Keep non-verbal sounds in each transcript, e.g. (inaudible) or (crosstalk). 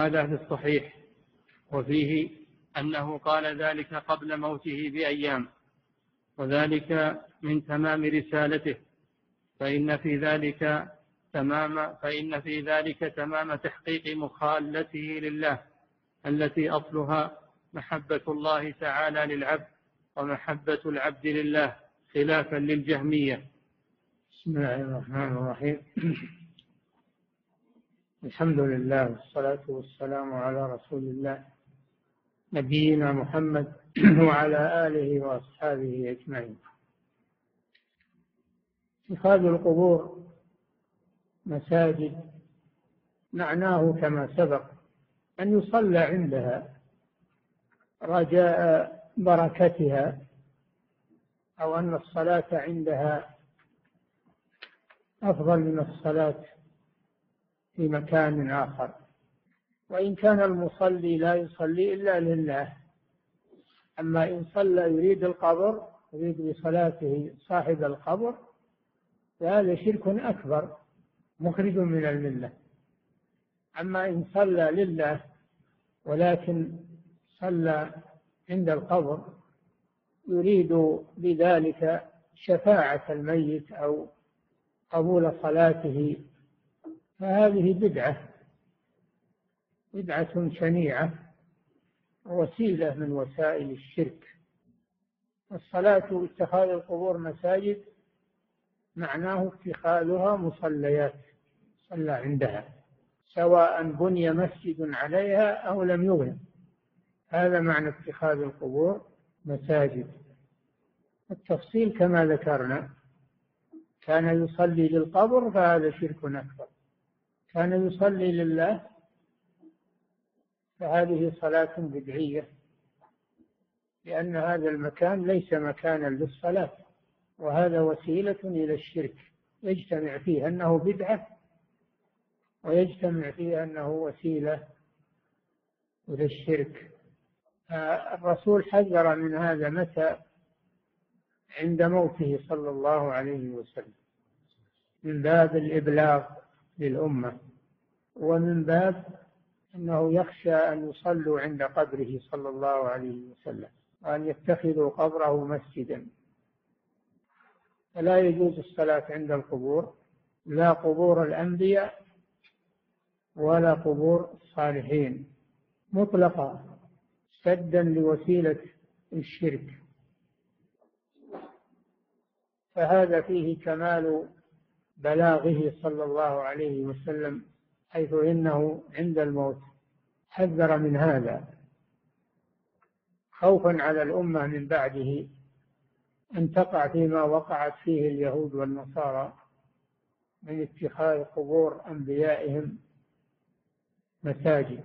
هذا في الصحيح وفيه أنه قال ذلك قبل موته بأيام وذلك من تمام رسالته فإن في ذلك تمام فإن في ذلك تمام تحقيق مخالته لله التي أصلها محبة الله تعالى للعبد ومحبة العبد لله خلافا للجهمية. بسم الله الرحمن الرحيم. الحمد لله والصلاة والسلام على رسول الله نبينا محمد (clears throat) وعلى آله وأصحابه أجمعين. اتخاذ القبور مساجد معناه كما سبق أن يصلى عندها رجاء بركتها أو أن الصلاة عندها أفضل من الصلاة في مكان آخر. وإن كان المصلي لا يصلي إلا لله. أما إن صلى يريد القبر يريد بصلاته صاحب القبر فهذا شرك أكبر مخرج من الملة. أما إن صلى لله ولكن صلى عند القبر يريد بذلك شفاعة الميت أو قبول صلاته فهذه بدعة بدعة شنيعة وسيلة من وسائل الشرك. الصلاة اتخاذ القبور مساجد معناه اتخاذها مصليات صلى عندها سواء بني مسجد عليها أو لم يبنى هذا معنى اتخاذ القبور مساجد. التفصيل كما ذكرنا كان يصلي للقبر فهذا شرك أكبر. كان يصلي لله فهذه صلاة بدعية لأن هذا المكان ليس مكانا للصلاة وهذا وسيلة إلى الشرك يجتمع فيه أنه بدعة ويجتمع فيه أنه وسيلة إلى الشرك. الرسول حذر من هذا متى؟ عند موته صلى الله عليه وسلم من باب الإبلاغ. للأمة. ومن باب أنه يخشى أن يصلوا عند قبره صلى الله عليه وسلم وأن يتخذوا قبره مسجدا. فلا يجوز الصلاة عند القبور لا قبور الأنبياء ولا قبور الصالحين. مطلقا سدا لوسيلة الشرك. فهذا فيه كمال بلاغه صلى الله عليه وسلم حيث إنه عند الموت حذر من هذا. خوفا على الأمة من بعده أن تقع فيما وقعت فيه اليهود والنصارى من اتخاذ قبور أنبيائهم مساجد.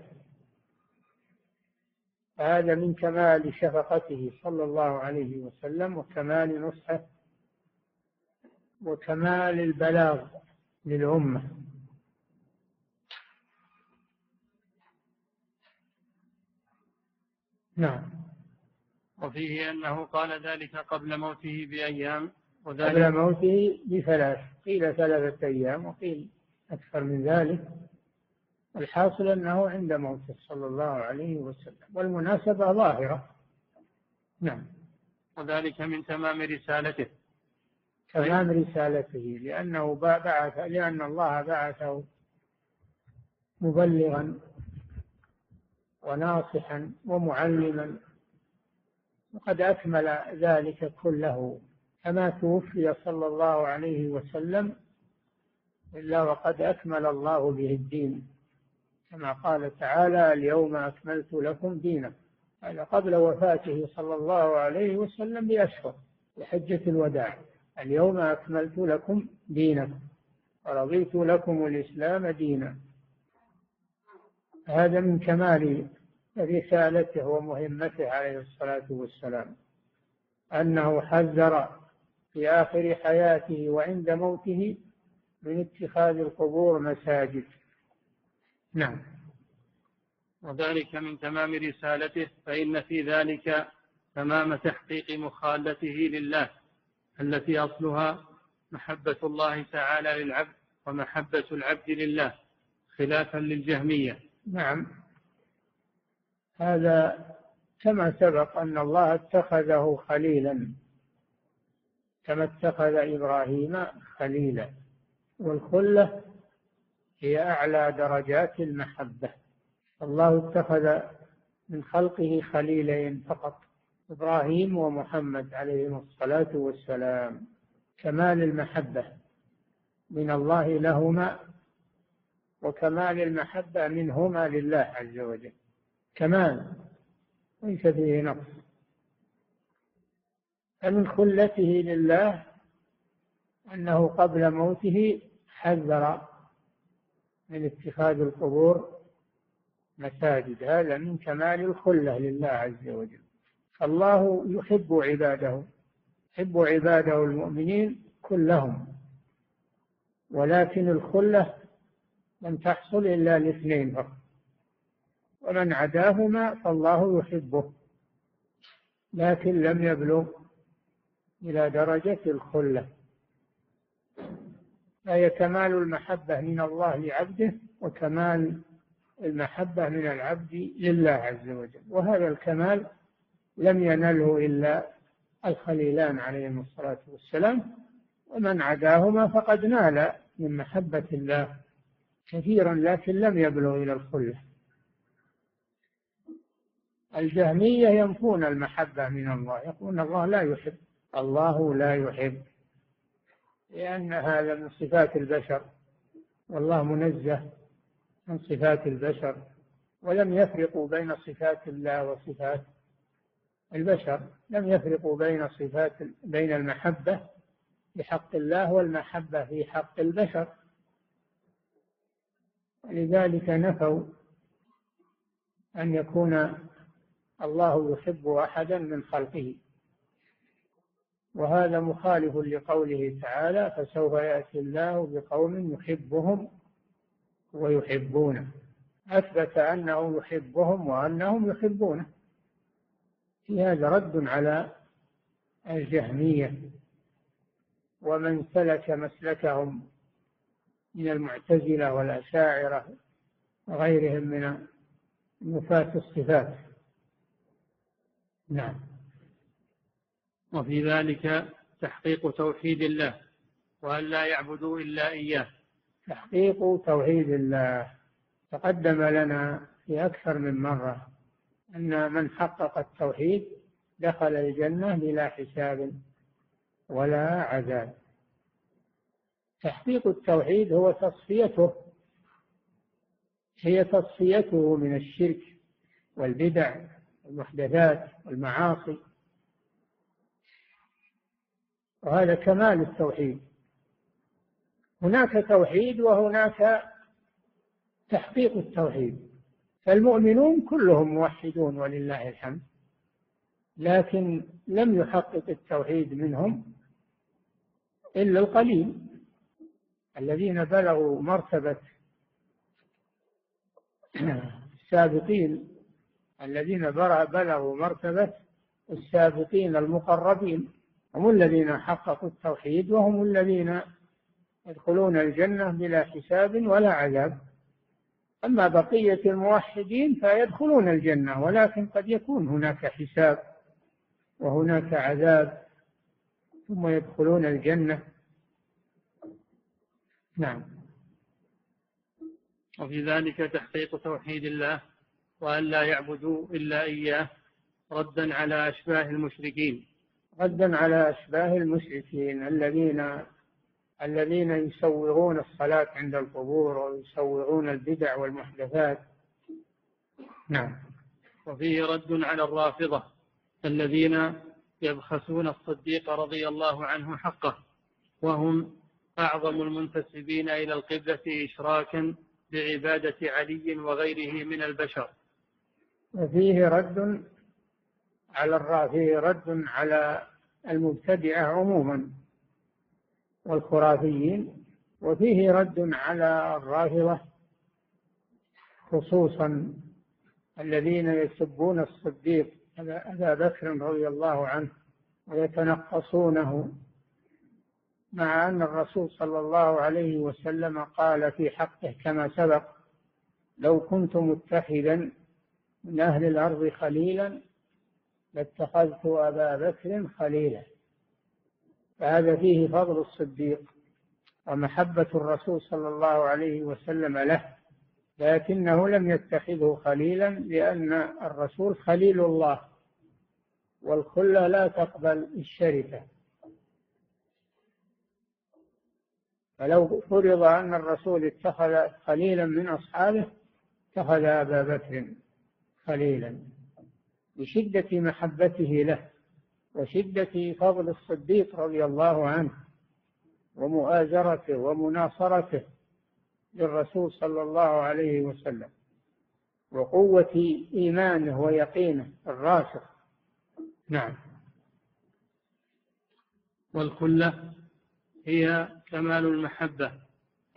هذا من كمال شفقته صلى الله عليه وسلم وكمال نصحه وكمال البلاغ للأمة. نعم. وفيه أنه قال ذلك قبل موته بأيام وذلك قبل موته بثلاث قيل ثلاثة أيام وقيل أكثر من ذلك. الحاصل أنه عند موته صلى الله عليه وسلم والمناسبة ظاهرة. نعم. وذلك من تمام رسالته. تمام رسالته لأنه بعث لأن الله بعثه مبلغا وناصحا ومعلما وقد أكمل ذلك كله. كما توفي صلى الله عليه وسلم إلا وقد أكمل الله به الدين. كما قال تعالى اليوم أكملت لكم دينكم. هذا قبل وفاته صلى الله عليه وسلم بأشهر لحجة الوداع. اليوم أكملت لكم دينكم ورضيت لكم الإسلام دينا. هذا من كمال رسالته ومهمته عليه الصلاة والسلام. أنه حذر في آخر حياته وعند موته من اتخاذ القبور مساجد. نعم. وذلك من تمام رسالته فإن في ذلك تمام تحقيق مخالته لله. التي أصلها محبة الله تعالى للعبد ومحبة العبد لله خلافا للجهمية. نعم. هذا كما سبق أن الله اتخذه خليلا كما اتخذ إبراهيم خليلا. والخلة هي أعلى درجات المحبة. الله اتخذ من خلقه خليلين فقط. إبراهيم ومحمد عليهم الصلاة والسلام. كمال المحبة من الله لهما وكمال المحبة منهما لله عز وجل. كمال ليس فيه نقص. فمن خلته لله أنه قبل موته حذر من اتخاذ القبور مساجد. هذا من كمال الخلة لله عز وجل. الله يحب عباده يحب عباده المؤمنين كلهم ولكن الخلة لم تحصل إلا لاثنين فقط. ومن عداهما فالله يحبه لكن لم يبلغ إلى درجة الخلة. فهي كمال المحبة من الله لعبده وكمال المحبة من العبد لله عز وجل. وهذا الكمال لم ينله إلا الخليلان عليهما الصلاة والسلام ومن عداهما فقد نال من محبة الله كثيرا لكن لم يبلغ إلى الخلة. الجهمية ينفون المحبة من الله يقولون الله لا يحب الله لا يحب لأن هذا من صفات البشر والله منزه من صفات البشر ولم يفرقوا بين صفات الله وصفات البشر لم يفرقوا بين صفات بين المحبة في حق الله والمحبة في حق البشر. لذلك نفوا أن يكون الله يحب أحدا من خلقه. وهذا مخالف لقوله تعالى فسوف يأتي الله بقوم يحبهم ويحبونه أثبت أنه يحبهم وأنهم يحبونه. في هذا رد على الجهمية ومن سلك مسلكهم من المعتزلة والأشاعرة وغيرهم من نفاة الصفات. نعم. وفي ذلك تحقيق توحيد الله وأن لا يعبدوا إلا إياه. تحقيق توحيد الله تقدم لنا في أكثر من مرة أن من حقق التوحيد دخل الجنة بلا حساب ولا عذاب. تحقيق التوحيد هو تصفيته هي تصفيته من الشرك والبدع والمحدثات والمعاصي. وهذا كمال التوحيد. هناك توحيد وهناك تحقيق التوحيد. فالمؤمنون كلهم موحدون ولله الحمد لكن لم يحقق التوحيد منهم إلا القليل الذين بلغوا مرتبة السابقين الذين بلغوا مرتبة السابقين المقربين هم الذين حققوا التوحيد وهم الذين يدخلون الجنة بلا حساب ولا عذاب. أما بقية الموحدين فيدخلون الجنة ولكن قد يكون هناك حساب وهناك عذاب ثم يدخلون الجنة. نعم. وفي ذلك تحقيق توحيد الله وأن لا يعبدوا إلا إياه ردا على أشباه المشركين. ردا على أشباه المشركين الذين الذين يسوغون الصلاة عند القبور ويسوغون البدع والمحدثات. نعم. وفيه رد على الرافضة الذين يبخسون الصديق رضي الله عنه حقه وهم أعظم المنتسبين إلى القبلة إشراكا بعبادة علي وغيره من البشر. وفيه رد على الرافضة رد على المبتدعة عموما. والخرافيين وفيه رد على الرافضة خصوصا الذين يسبون الصديق أبا بكر رضي الله عنه ويتنقصونه. مع أن الرسول صلى الله عليه وسلم قال في حقه كما سبق لو كنت متخذا من أهل الأرض خليلا لاتخذت أبا بكر خليلا. فهذا فيه فضل الصديق ومحبة الرسول صلى الله عليه وسلم له لكنه لم يتخذه خليلا لأن الرسول خليل الله والخلة لا تقبل الشركة. فلو فرض أن الرسول اتخذ خليلا من أصحابه اتخذ أبا بكر خليلا لشدة محبته له. وشدة فضل الصديق رضي الله عنه ومؤازرته ومناصرته للرسول صلى الله عليه وسلم وقوة إيمانه ويقينه الراسخ. نعم. والخلة هي كمال المحبة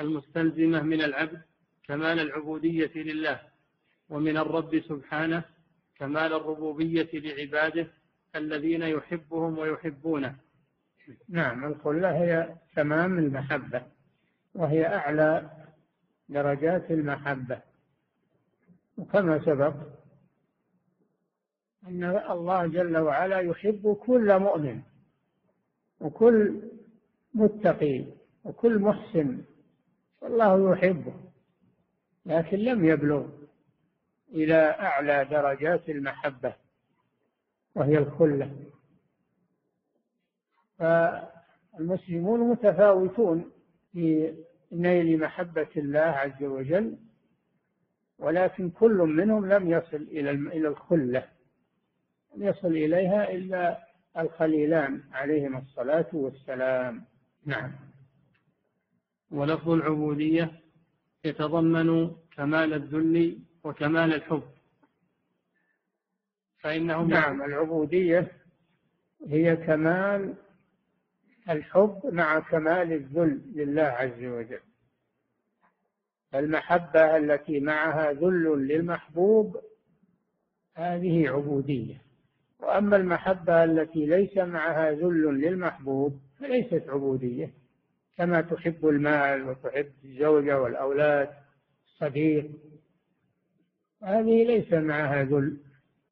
المستلزمة من العبد كمال العبودية لله ومن الرب سبحانه كمال الربوبية لعباده الذين يحبهم ويحبونه. نعم الخلة هي تمام المحبة وهي أعلى درجات المحبة. وكما سبق أن الله جل وعلا يحب كل مؤمن وكل متقي وكل محسن والله يحبه لكن لم يبلغ إلى أعلى درجات المحبة. وهي الخلة. فالمسلمون متفاوتون في نيل محبة الله عز وجل ولكن كل منهم لم يصل إلى إلى الخلة. لم يصل إليها إلا الخليلان عليهما الصلاة والسلام. نعم. ولفظ العبودية يتضمن كمال الذل وكمال الحب. فإنهم نعم. العبودية هي كمال الحب مع كمال الذل لله عز وجل. المحبة التي معها ذل للمحبوب هذه عبودية. وأما المحبة التي ليس معها ذل للمحبوب فليست عبودية كما تحب المال وتحب الزوجة والأولاد الصديق هذه ليس معها ذل.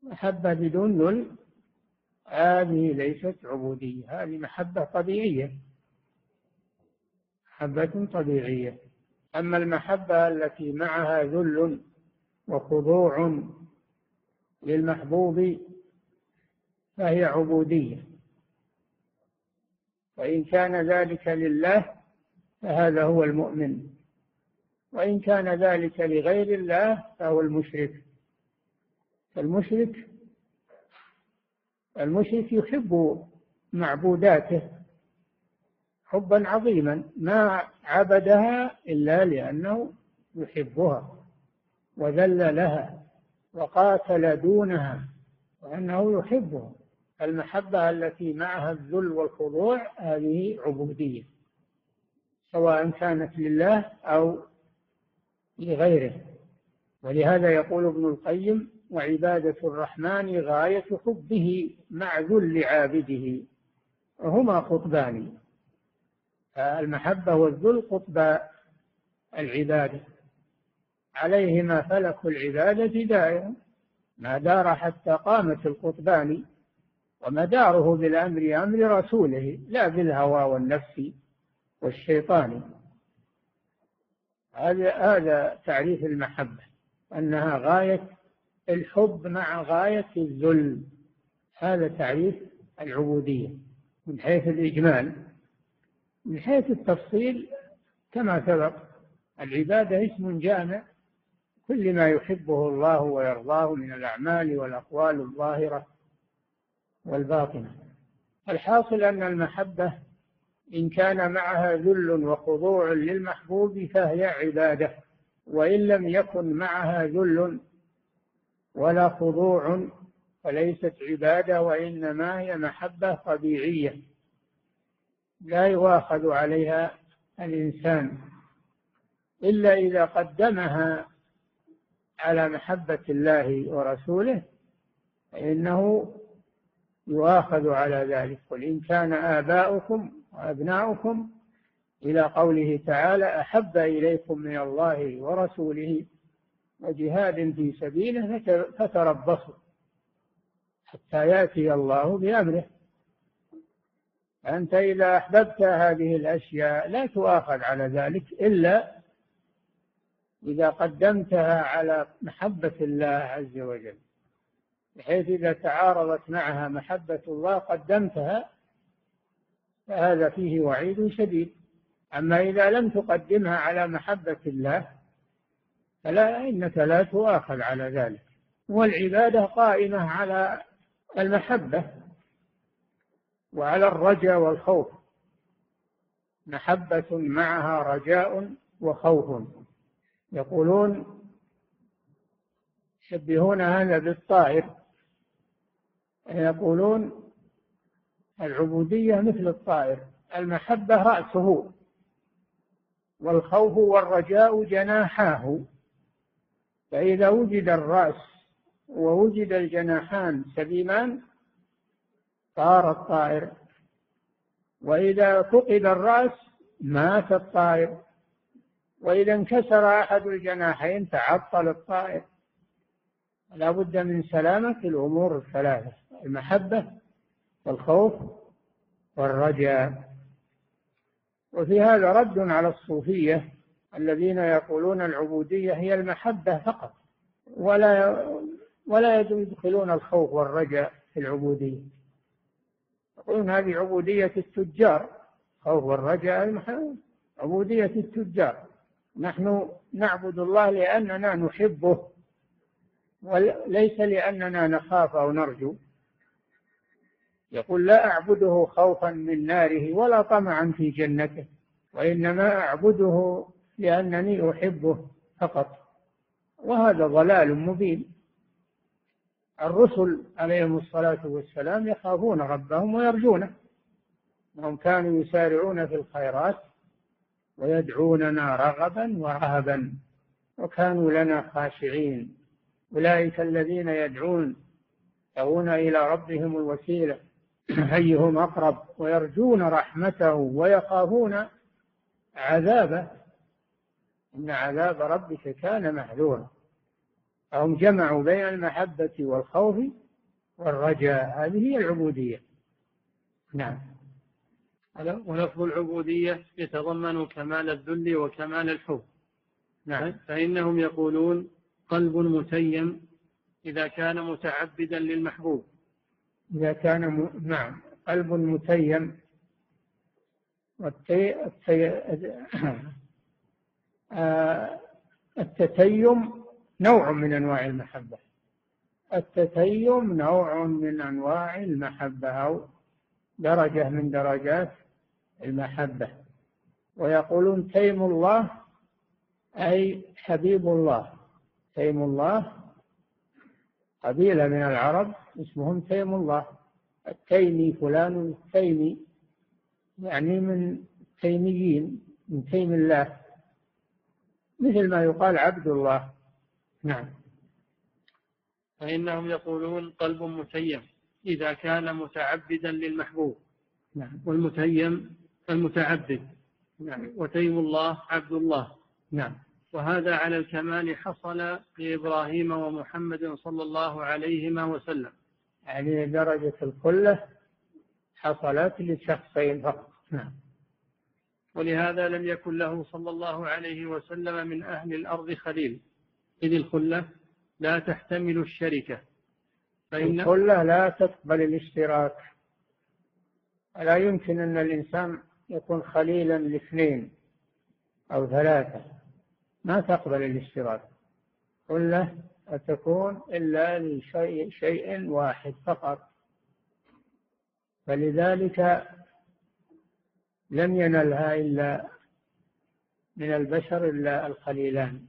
محبة بدون ذل هذه ليست عبودية هذه محبة طبيعية. محبة طبيعية. أما المحبة التي معها ذل وخضوع للمحبوب فهي عبودية. وإن كان ذلك لله فهذا هو المؤمن. وإن كان ذلك لغير الله فهو المشرك. فالمشرك المشرك يحب معبوداته حبا عظيما ما عبدها إلا لأنه يحبها وذل لها وقاتل دونها وأنه يحبها المحبة التي معها الذل والخضوع هذه عبودية سواء كانت لله أو لغيره. ولهذا يقول ابن القيم وعبادة الرحمن غاية حبه مع ذل عابده. وهما قطبان. المحبة والذل قطب العبادة. عليهما فلك العبادة دائما ما دار حتى قامت القطبان. ومداره بالأمر أمر رسوله لا بالهوى والنفس والشيطان. هذا هذا تعريف المحبة. أنها غاية الحب مع غاية الذل هذا تعريف العبودية من حيث الإجمال. من حيث التفصيل كما سبق العبادة اسم جامع. كل ما يحبه الله ويرضاه من الأعمال والأقوال الظاهرة والباطنة. الحاصل أن المحبة إن كان معها ذل وخضوع للمحبوب فهي عبادة وإن لم يكن معها ذل ولا خضوع فليست عبادة وإنما هي محبة طبيعية. لا يؤاخذ عليها الإنسان. إلا إذا قدمها على محبة الله ورسوله فإنه يؤاخذ على ذلك. قل إن كان آباؤكم وأبناؤكم إلى قوله تعالى أحب إليكم من الله ورسوله وجهاد في سبيله فتربصوا حتى يأتي الله بأمره. أنت إذا أحببت هذه الأشياء لا تؤاخذ على ذلك إلا إذا قدمتها على محبة الله عز وجل. بحيث إذا تعارضت معها محبة الله قدمتها فهذا فيه وعيد شديد. أما إذا لم تقدمها على محبة الله فلا إنك لا تؤاخذ على ذلك. والعبادة قائمة على المحبة وعلى الرجاء والخوف. محبة معها رجاء وخوف. يقولون يشبهون هذا بالطائر. يقولون العبودية مثل الطائر. المحبة رأسه والخوف والرجاء جناحاه. فإذا وجد الرأس ووجد الجناحان سليمان طار الطائر. وإذا فقد الرأس مات الطائر. وإذا انكسر أحد الجناحين تعطل الطائر. لا بد من سلامة الأمور الثلاثة المحبة والخوف والرجاء. وفي هذا رد على الصوفية الذين يقولون العبودية هي المحبة فقط ولا ولا يدخلون الخوف والرجاء في العبودية. يقولون هذه عبودية التجار خوف والرجاء عبودية التجار. نحن نعبد الله لأننا نحبه وليس لأننا نخاف أو نرجو. يقول لا أعبده خوفا من ناره ولا طمعا في جنته وإنما أعبده لأنني أحبه فقط. وهذا ضلال مبين. الرسل عليهم الصلاة والسلام يخافون ربهم ويرجونه. انهم كانوا يسارعون في الخيرات ويدعوننا رغبا ورهبا. وكانوا لنا خاشعين. أولئك الذين يدعون يدعون إلى ربهم الوسيلة. (clears throat) أيهم أقرب؟ ويرجون رحمته ويخافون عذابه. إن عذاب ربك كان محذورا. فهم جمعوا بين المحبة والخوف والرجاء. هذه هي العبودية. نعم. ولفظ العبودية يتضمن كمال الذل وكمال الحب. نعم. فإنهم يقولون قلب متيم إذا كان متعبدا للمحبوب. إذا كان م... نعم. قلب متيم والتي... التي... آه، التتيم نوع من أنواع المحبة. التتيم نوع من أنواع المحبة أو درجة من درجات المحبة. ويقولون تيم الله أي حبيب الله. تيم الله قبيلة من العرب اسمهم تيم الله. التيمي فلان التيمي يعني من تيميين من تيم الله. مثل ما يقال عبد الله. نعم. فإنهم يقولون قلب متيم إذا كان متعبدا للمحبوب. نعم. والمتيم المتعبد. نعم. وتيم الله عبد الله. نعم. وهذا على الكمال حصل لإبراهيم ومحمد صلى الله عليهما وسلم. يعني درجة الخلة حصلت لشخصين فقط. نعم. ولهذا لم يكن له صلى الله عليه وسلم من أهل الأرض خليل. إذ الخلة لا تحتمل الشركة. فإن الخلة لا تقبل الاشتراك. لا يمكن أن الإنسان يكون خليلا لاثنين أو ثلاثة. ما تقبل الاشتراك. خلة تكون إلا لشيء شيء واحد فقط. فلذلك لم ينلها إلا من البشر إلا الخليلان.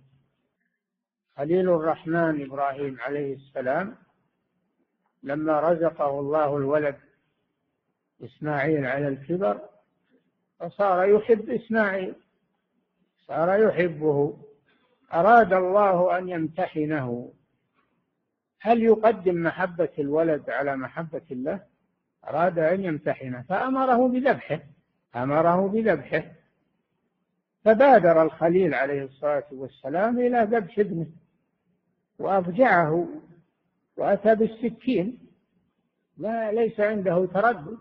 خليل الرحمن إبراهيم عليه السلام لما رزقه الله الولد إسماعيل على الكبر فصار يحب إسماعيل صار يحبه أراد الله أن يمتحنه. هل يقدم محبة الولد على محبة الله؟ أراد أن يمتحنه فأمره بذبحه. أمره بذبحه. فبادر الخليل عليه الصلاة والسلام إلى ذبح ابنه وأفجعه وأتى بالسكين. لا ليس عنده تردد.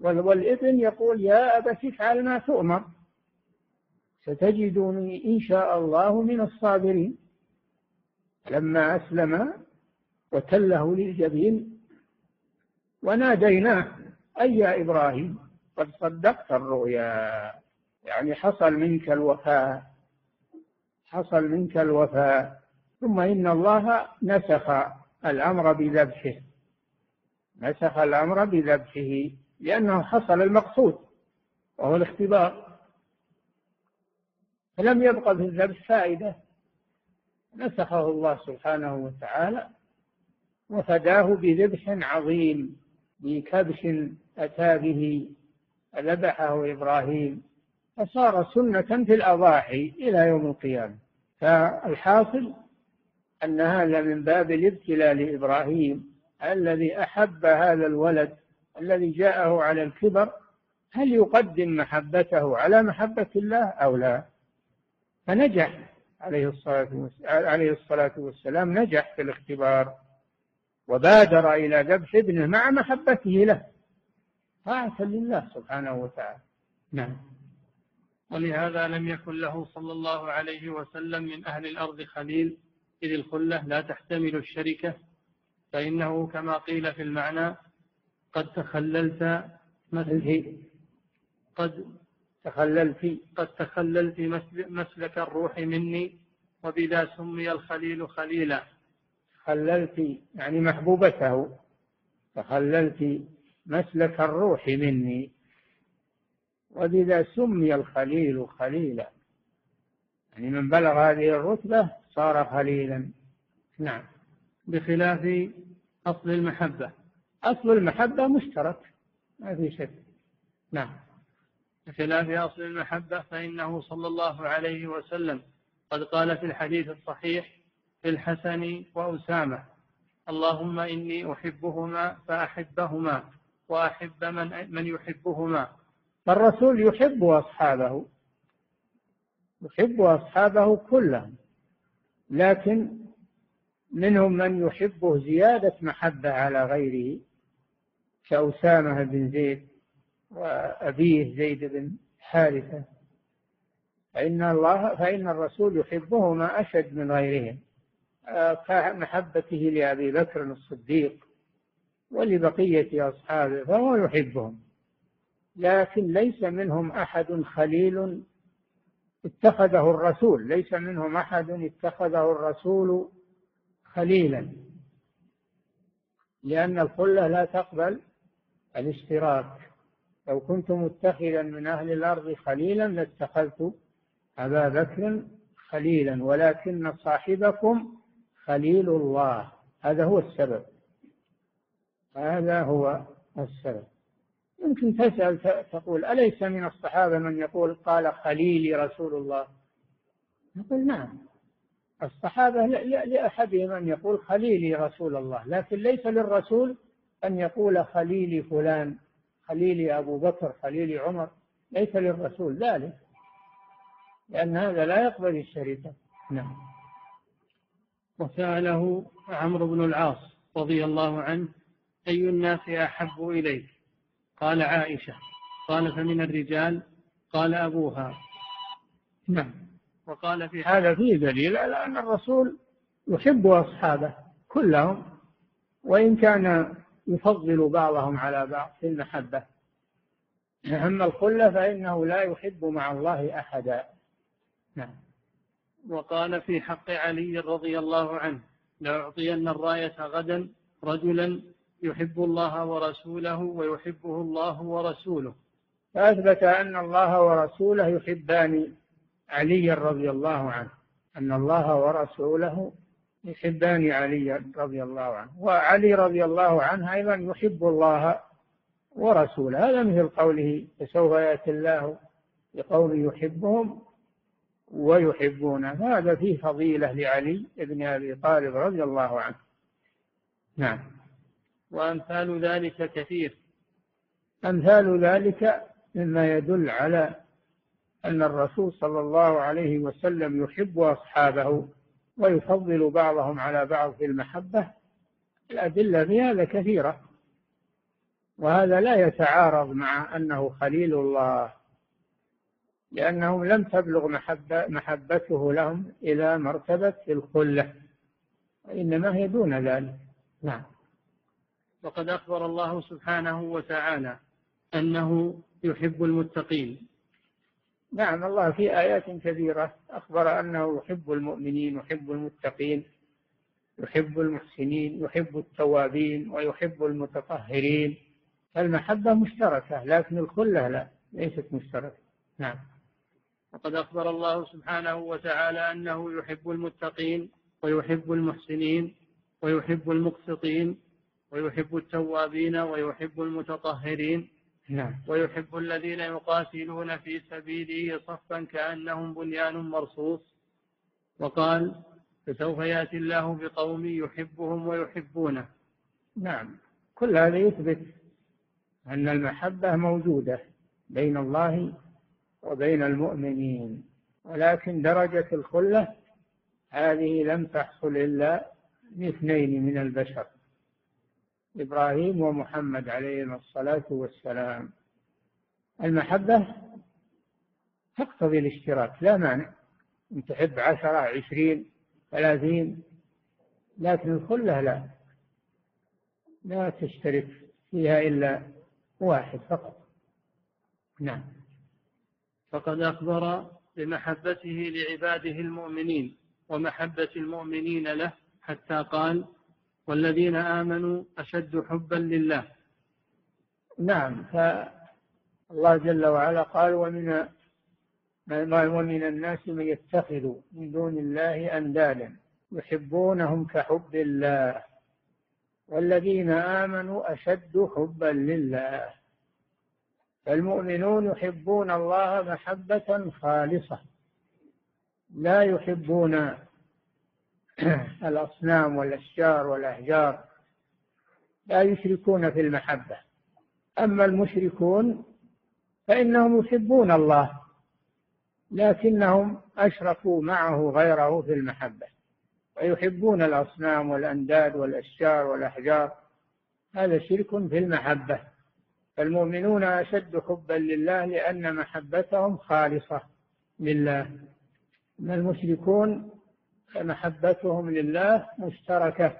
والابن يقول يا أبت افعل ما تؤمر. ستجدني إن شاء الله من الصابرين. لما أسلم وتله للجبين وناديناه أي يا إبراهيم؟ قد صدقت الرؤيا. يعني حصل منك الوفاء. حصل منك الوفاء. ثم إن الله نسخ الأمر بذبحه. نسخ الأمر بذبحه. لأنه حصل المقصود وهو الاختبار. فلم يبقى في الذبح فائدة. نسخه الله سبحانه وتعالى وفداه بذبح عظيم بكبش أتى به. ذبحه إبراهيم فصار سنة في الأضاحي إلى يوم القيامة. فالحاصل أن هذا من باب الابتلاء لإبراهيم الذي أحب هذا الولد الذي جاءه على الكبر. هل يقدم محبته على محبة الله أو لا؟ فنجح عليه الصلاة عليه الصلاة والسلام نجح في الاختبار وبادر إلى ذبح ابنه مع محبته له. طاعة لله سبحانه وتعالى. نعم. ولهذا لم يكن له صلى الله عليه وسلم من أهل الأرض خليل إذ الخلة لا تحتمل الشركة فإنه كما قيل في المعنى قد تخللت مسلك قد تخللت. قد تخللت مسلك الروح مني وبذا سمي الخليل خليلا. خللت يعني محبوبته. تخللت. مسلك الروح مني. وبذا سمي الخليل خليلا. يعني من بلغ هذه الرتبة صار خليلا. نعم. بخلاف أصل المحبة. أصل المحبة مشترك. ما في شك. نعم. بخلاف أصل المحبة فإنه صلى الله عليه وسلم قد قال في الحديث الصحيح في الحسن وأسامة اللهم إني أحبهما فأحبهما. وأحب من, من يحبهما. فالرسول يحب أصحابه يحب أصحابه كلهم لكن منهم من يحبه زيادة محبة على غيره كأسامة بن زيد وأبيه زيد بن حارثة. فإن الله فإن الرسول يحبهما أشد من غيرهم. كمحبته لأبي بكر الصديق ولبقية أصحابه فهو يحبهم. لكن ليس منهم أحد خليل اتخذه الرسول. ليس منهم أحد اتخذه الرسول خليلا. لأن الخلة لا تقبل الاشتراك. لو كنت متخذا من أهل الأرض خليلا لاتخذت أبا بكر خليلا ولكن صاحبكم خليل الله. هذا هو السبب. هذا هو السبب. يمكن تسأل تقول أليس من الصحابة من يقول قال خليلي رسول الله؟ نقول نعم. الصحابة لأحدهم أن يقول خليلي رسول الله لكن ليس للرسول أن يقول خليلي فلان خليلي أبو بكر خليلي عمر ليس للرسول ذلك لأن هذا لا يقبل الشركة نعم. وسأله عمرو بن العاص رضي الله عنه أي الناس أحب إليك؟ قال عائشة. قال فمن الرجال؟ قال أبوها. نعم. وقال في هذا فيه دليل على أن الرسول يحب أصحابه كلهم وإن كان يفضل بعضهم على بعض في المحبة. أما الخلة فإنه لا يحب مع الله أحدا. نعم. وقال في حق علي رضي الله عنه لأعطين الراية غدا رجلا يحب الله ورسوله ويحبه الله ورسوله. فأثبت أن الله ورسوله يحبان علي رضي الله عنه. أن الله ورسوله يحبان علي رضي الله عنه. وعلي رضي الله عنه أيضا يحب الله ورسوله. هذا مثل قوله فسوف يأتي الله بقول يحبهم ويحبونه. هذا فيه فضيلة لعلي بن أبي طالب رضي الله عنه. نعم. وأمثال ذلك كثير. أمثال ذلك مما يدل على أن الرسول صلى الله عليه وسلم يحب أصحابه ويفضل بعضهم على بعض في المحبة. الأدلة في هذا كثيرة وهذا لا يتعارض مع أنه خليل الله لأنهم لم تبلغ محبة محبته لهم إلى مرتبة الخلة وإنما هي دون ذلك. نعم. وقد أخبر الله سبحانه وتعالى أنه يحب المتقين. نعم الله في آيات كثيرة أخبر أنه يحب المؤمنين يحب المتقين يحب المحسنين يحب التوابين ويحب المتطهرين. المحبة مشتركة لكن الخلة لا ليست مشتركة. نعم. وقد أخبر الله سبحانه وتعالى أنه يحب المتقين ويحب المحسنين ويحب المقسطين ويحب التوابين ويحب المتطهرين نعم. ويحب الذين يقاتلون في سبيله صفا كأنهم بنيان مرصوص. وقال فسوف يأتي الله بقوم يحبهم ويحبونه. نعم. كل هذا يثبت أن المحبة موجودة بين الله وبين المؤمنين ولكن درجة الخلة هذه لم تحصل إلا لاثنين من البشر. إبراهيم ومحمد عليهما الصلاة والسلام. المحبة تقتضي الاشتراك لا مانع. أن تحب عشرة عشرين ثلاثين لكن الخلة لا. لا تشترك فيها إلا واحد فقط. نعم. فقد أخبر بمحبته لعباده المؤمنين ومحبة المؤمنين له حتى قال والذين آمنوا أشد حبا لله. نعم فالله جل وعلا قال ومن ومن الناس من يتخذ من دون الله أندادا يحبونهم كحب الله. والذين آمنوا أشد حبا لله. فالمؤمنون يحبون الله محبة خالصة. لا يحبون (clears throat) الأصنام والأشجار والأحجار لا يشركون في المحبة. أما المشركون فإنهم يحبون الله لكنهم أشركوا معه غيره في المحبة ويحبون الأصنام والأنداد والأشجار والأحجار. هذا شرك في المحبة. المؤمنون أشد حبا لله لأن محبتهم خالصة لله. أما المشركون فمحبتهم لله مشتركة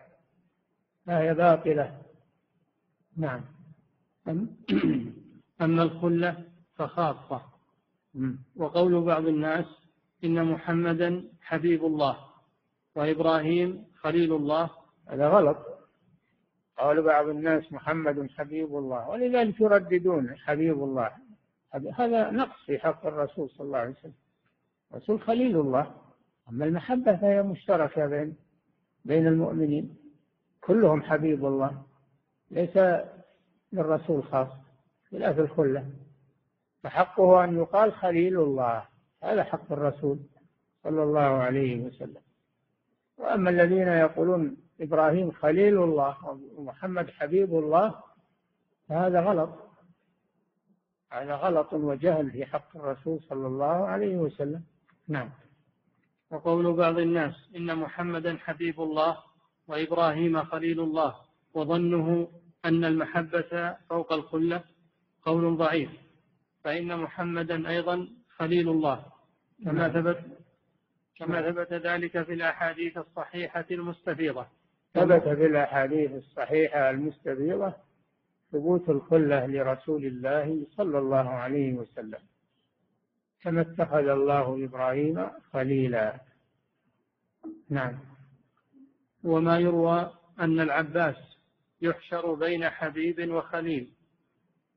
فهي باطلة. نعم. (clears throat) أما الخلة فخاصة. وقول بعض الناس إن محمدا حبيب الله وإبراهيم خليل الله. هذا غلط. قال بعض الناس محمد حبيب الله ولذلك يرددون حبيب الله. هذا نقص في حق الرسول صلى الله عليه وسلم. الرسول خليل الله. أما المحبة فهي مشتركة بين بين المؤمنين. كلهم حبيب الله. ليس للرسول خاص خلاف الخلة. فحقه أن يقال خليل الله. هذا حق الرسول صلى الله عليه وسلم. وأما الذين يقولون إبراهيم خليل الله ومحمد حبيب الله فهذا غلط. هذا غلط وجهل في حق الرسول صلى الله عليه وسلم. نعم. وقول بعض الناس إن محمدا حبيب الله وإبراهيم خليل الله وظنه أن المحبة فوق الخلة قول ضعيف فإن محمدا أيضا خليل الله. كما نعم. ثبت كما ثبت ذلك في الأحاديث الصحيحة المستفيضة. ثبت في الأحاديث الصحيحة المستفيضة ثبوت الخلة لرسول الله صلى الله عليه وسلم. كما اتخذ الله إبراهيم خليلا. نعم. وما يروى أن العباس يحشر بين حبيب وخليل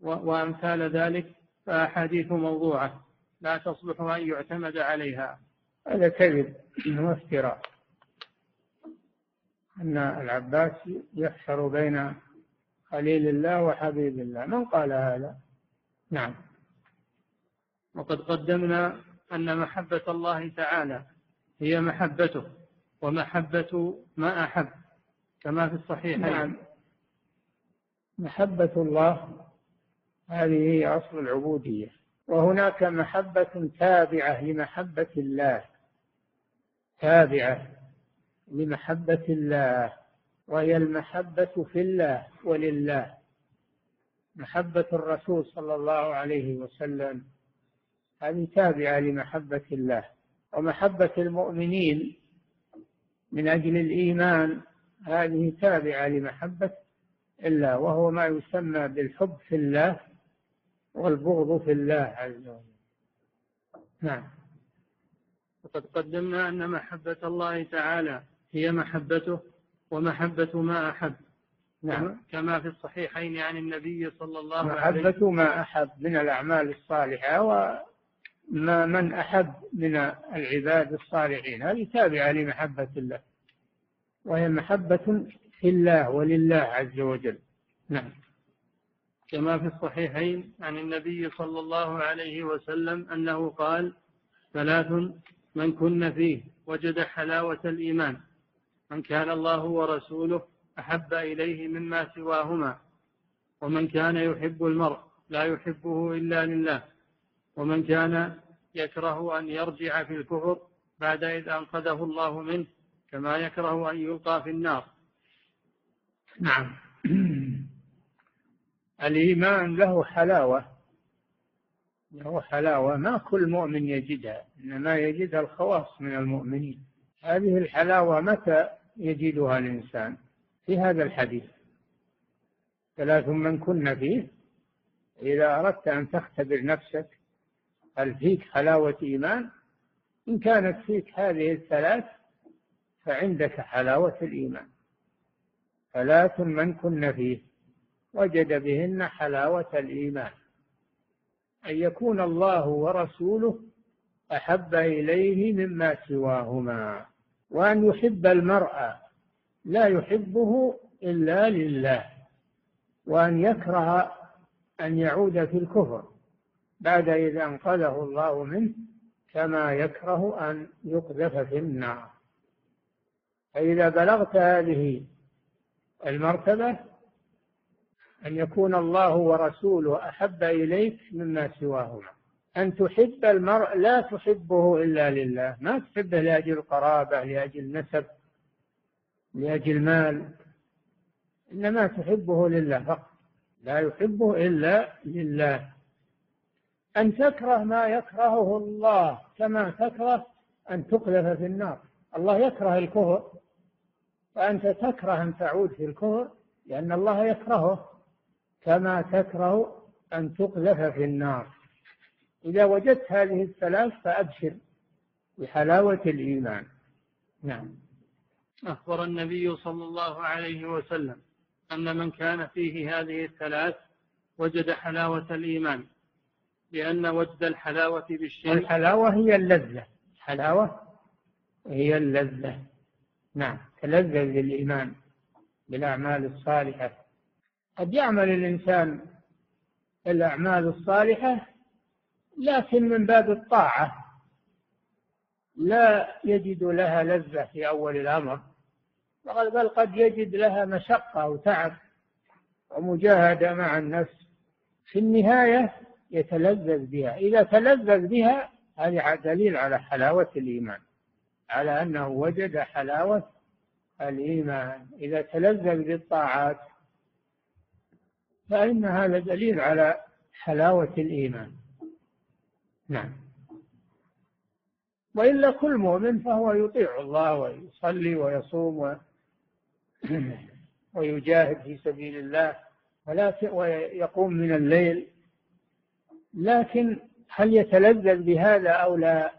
وأمثال ذلك فأحاديث موضوعة لا تصلح أن يعتمد عليها. هذا كذب وافتراء. أن العباس يحشر بين خليل الله وحبيب الله. من قال هذا؟ نعم. وقد قدمنا أن محبة الله تعالى هي محبته ومحبة ما أحب كما في الصحيح نعم. محبة الله هذه هي أصل العبودية. وهناك محبة تابعة لمحبة الله. تابعة لمحبة الله. وهي المحبة في الله ولله. محبة الرسول صلى الله عليه وسلم. هذه تابعة لمحبة الله. ومحبة المؤمنين من أجل الإيمان هذه تابعة لمحبة الله. وهو ما يسمى بالحب في الله والبغض في الله عز وجل. نعم. وقد قدمنا أن محبة الله تعالى هي محبته ومحبة ما أحب. نعم. كما في الصحيحين عن النبي صلى الله عليه وسلم محبة ما أحب من الأعمال الصالحة وما من أحب من العباد الصالحين. هذه تابعة لمحبة الله. وهي محبة في الله ولله عز وجل. نعم. كما في الصحيحين عن النبي صلى الله عليه وسلم أنه قال ثلاث من كن فيه وجد حلاوة الإيمان. من كان الله ورسوله أحب إليه مما سواهما. ومن كان يحب المرء لا يحبه إلا لله. ومن كان يكره أن يرجع في الكفر بعد إذ أنقذه الله منه كما يكره أن يلقى في النار. نعم. (clears throat) الإيمان له حلاوة له حلاوة ما كل مؤمن يجدها إنما يجدها الخواص من المؤمنين. هذه الحلاوة متى يجدها الإنسان؟ في هذا الحديث. ثلاث من كن فيه إذا أردت أن تختبر نفسك هل فيك حلاوة إيمان؟ إن كانت فيك هذه الثلاث فعندك حلاوة الإيمان. ثلاث من كن فيه وجد بهن حلاوة الإيمان. أن يكون الله ورسوله أحب إليه مما سواهما وأن يحب المرء لا يحبه إلا لله وأن يكره أن يعود في الكفر. بعد إذا أنقذه الله منه كما يكره أن يقذف في النار. فإذا بلغت هذه المرتبة أن يكون الله ورسوله أحب إليك مما سواهما. أن تحب المرء لا تحبه إلا لله. ما تحبه لأجل قرابة لأجل نسب لأجل مال إنما تحبه لله فقط. لا يحبه إلا لله. أن تكره ما يكرهه الله كما تكره أن تقذف في النار. الله يكره الكفر فأنت تكره أن تعود في الكفر لأن الله يكرهه كما تكره أن تقذف في النار. إذا وجدت هذه الثلاث فأبشر بحلاوة الإيمان. نعم. أخبر النبي صلى الله عليه وسلم أن من كان فيه هذه الثلاث وجد حلاوة الإيمان. لأن وجد الحلاوة بالشيء. الحلاوة هي اللذة. الحلاوة هي اللذة. نعم. تلذذ بالإيمان بالأعمال الصالحة. قد يعمل الإنسان الأعمال الصالحة لكن من باب الطاعة. لا يجد لها لذة في أول الأمر. بل قد يجد لها مشقة وتعب ومجاهدة مع النفس. في النهاية يتلذذ بها. إذا تلذذ بها هذا دليل على حلاوة الإيمان على أنه وجد حلاوة الإيمان. إذا تلذذ بالطاعات فإن هذا دليل على حلاوة الإيمان. نعم. وإلا كل مؤمن فهو يطيع الله ويصلي ويصوم و... (clears throat) ويجاهد في سبيل الله ولكن ويقوم من الليل لكن هل يتلذذ بهذا أو لا؟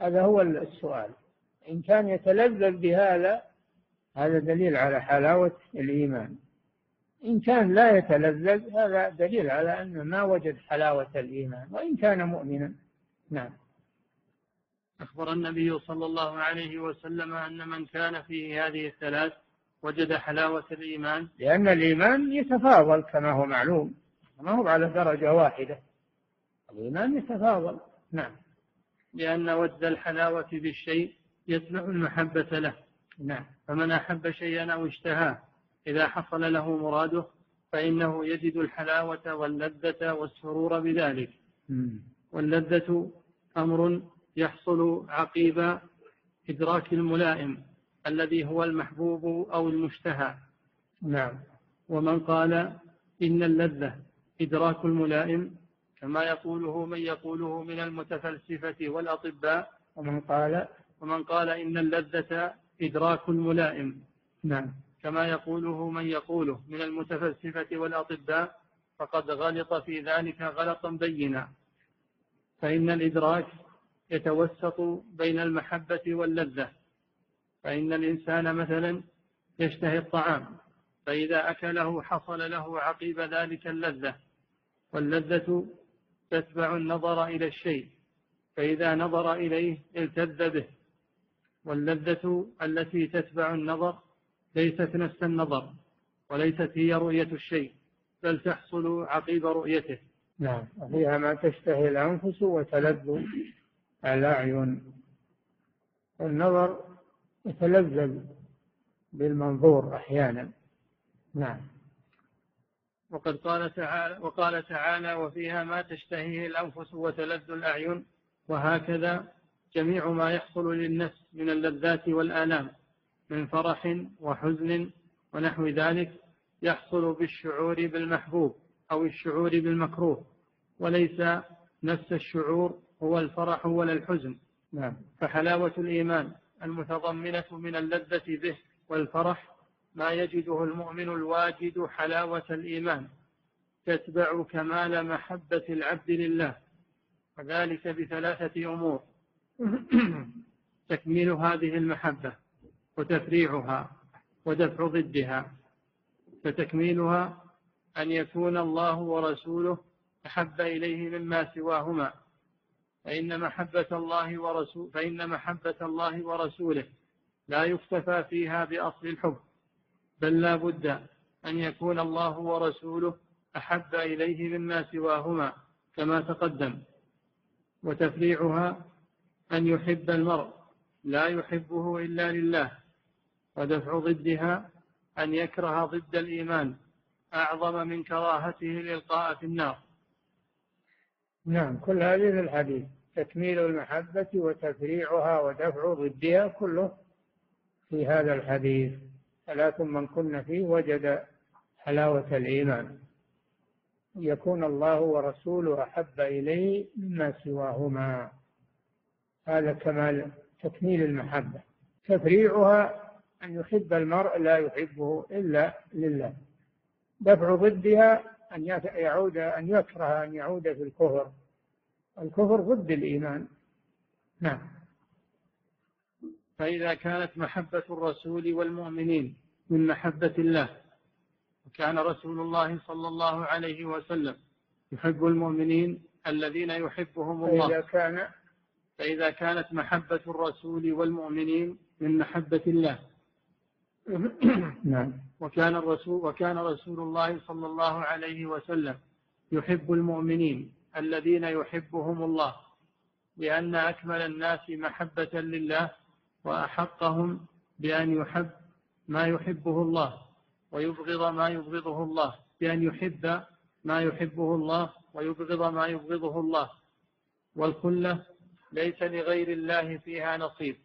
هذا هو السؤال. إن كان يتلذذ بهذا هذا دليل على حلاوة الإيمان. إن كان لا يتلذذ هذا دليل على أنه ما وجد حلاوة الإيمان. وإن كان مؤمنا نعم. أخبر النبي صلى الله عليه وسلم أن من كان فيه هذه الثلاث وجد حلاوة الإيمان. لأن الإيمان يتفاضل كما هو معلوم. ما هو على درجة واحدة. الإيمان يتفاضل. نعم. لأن وجد الحلاوة بالشيء يتبع المحبة له. نعم. فمن أحب شيئا أو اشتهاه إذا حصل له مراده فإنه يجد الحلاوة واللذة والسرور بذلك. واللذة أمر يحصل عقيب إدراك الملائم الذي هو المحبوب أو المشتهى. نعم. ومن قال إن اللذة إدراك الملائم كما يقوله من يقوله من المتفلسفة والأطباء ومن قال ومن قال إن اللذة إدراك الملائم. نعم. كما يقوله من يقوله من المتفلسفة والأطباء فقد غلط في ذلك غلطا بينا. فإن الإدراك يتوسط بين المحبة واللذة. فإن الإنسان مثلا يشتهي الطعام فإذا أكله حصل له عقيب ذلك اللذة. واللذة تتبع النظر إلى الشيء فإذا نظر إليه التذ به. واللذة التي تتبع النظر ليست نفس النظر وليست هي رؤية الشيء بل تحصل عقيب رؤيته. نعم وفيها ما تشتهي الأنفس وتلذ الأعين. النظر يتلذذ بالمنظور أحيانا. نعم. وقد قال تعالى وقال تعالى وفيها ما تشتهيه الأنفس وتلذ الأعين وهكذا جميع ما يحصل للنفس من اللذات والآلام من فرح وحزن ونحو ذلك يحصل بالشعور بالمحبوب أو الشعور بالمكروه وليس نفس الشعور هو الفرح ولا الحزن. نعم. فحلاوة الإيمان المتضمنة من اللذة به والفرح ما يجده المؤمن الواجد حلاوة الإيمان تتبع كمال محبة العبد لله وذلك بثلاثة أمور. (clears throat) تكميل هذه المحبة وتفريعها ودفع ضدها. فتكميلها أن يكون الله ورسوله أحب إليه مما سواهما. فإن محبة الله ورسول فإن محبة الله ورسوله لا يكتفى فيها بأصل الحب. بل لا بد أن يكون الله ورسوله أحب إليه مما سواهما كما تقدم. وتفريعها أن يحب المرء لا يحبه إلا لله ودفع ضدها أن يكره ضد الإيمان أعظم من كراهته الإلقاء في النار. نعم كل هذه في الحديث. تكميل المحبة وتفريعها ودفع ضدها كله في هذا الحديث. ثلاث من كن فيه وجد حلاوة الإيمان. يكون الله ورسوله أحب إليه مما سواهما. هذا كمال تكميل المحبة. تفريعها أن يحب المرء لا يحبه إلا لله. دفع ضدها أن يعود أن يكره أن يعود في الكفر. الكفر ضد الإيمان. نعم. فإذا كانت محبة الرسول والمؤمنين من محبة الله وكان رسول الله صلى الله عليه وسلم يحب المؤمنين الذين يحبهم الله. فإذا كان فإذا كانت محبة الرسول والمؤمنين من محبة الله. نعم. وكان الرسول وكان رسول الله صلى الله عليه وسلم يحب المؤمنين الذين يحبهم الله لأن أكمل الناس محبة لله وأحقهم بأن يحب ما يحبه الله ويبغض ما يبغضه الله بأن يحب ما يحبه الله ويبغض ما يبغضه الله. والخلة ليس لغير الله فيها نصيب.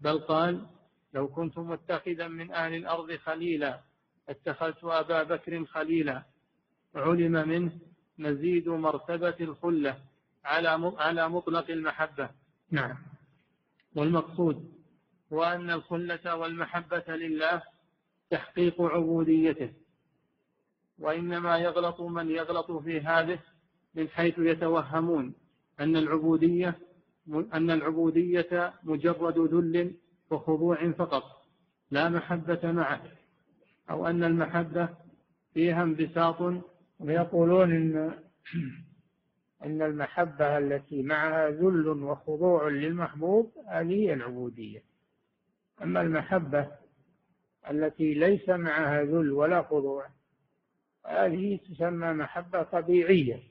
بل قال لو كنت متخذا من أهل الأرض خليلا اتخذت أبا بكر خليلا. علم منه مزيد مرتبة الخلة على على مطلق المحبة. نعم. والمقصود هو أن الخلة والمحبة لله تحقيق عبوديته وإنما يغلط من يغلط في هذه من حيث يتوهمون أن العبودية أن العبودية مجرد ذل وخضوع فقط لا محبة معه أو أن المحبة فيها انبساط. ويقولون إن (clears throat) أن المحبة التي معها ذل وخضوع للمحبوب هذه العبودية. أما المحبة التي ليس معها ذل ولا خضوع هذه تسمى محبة طبيعية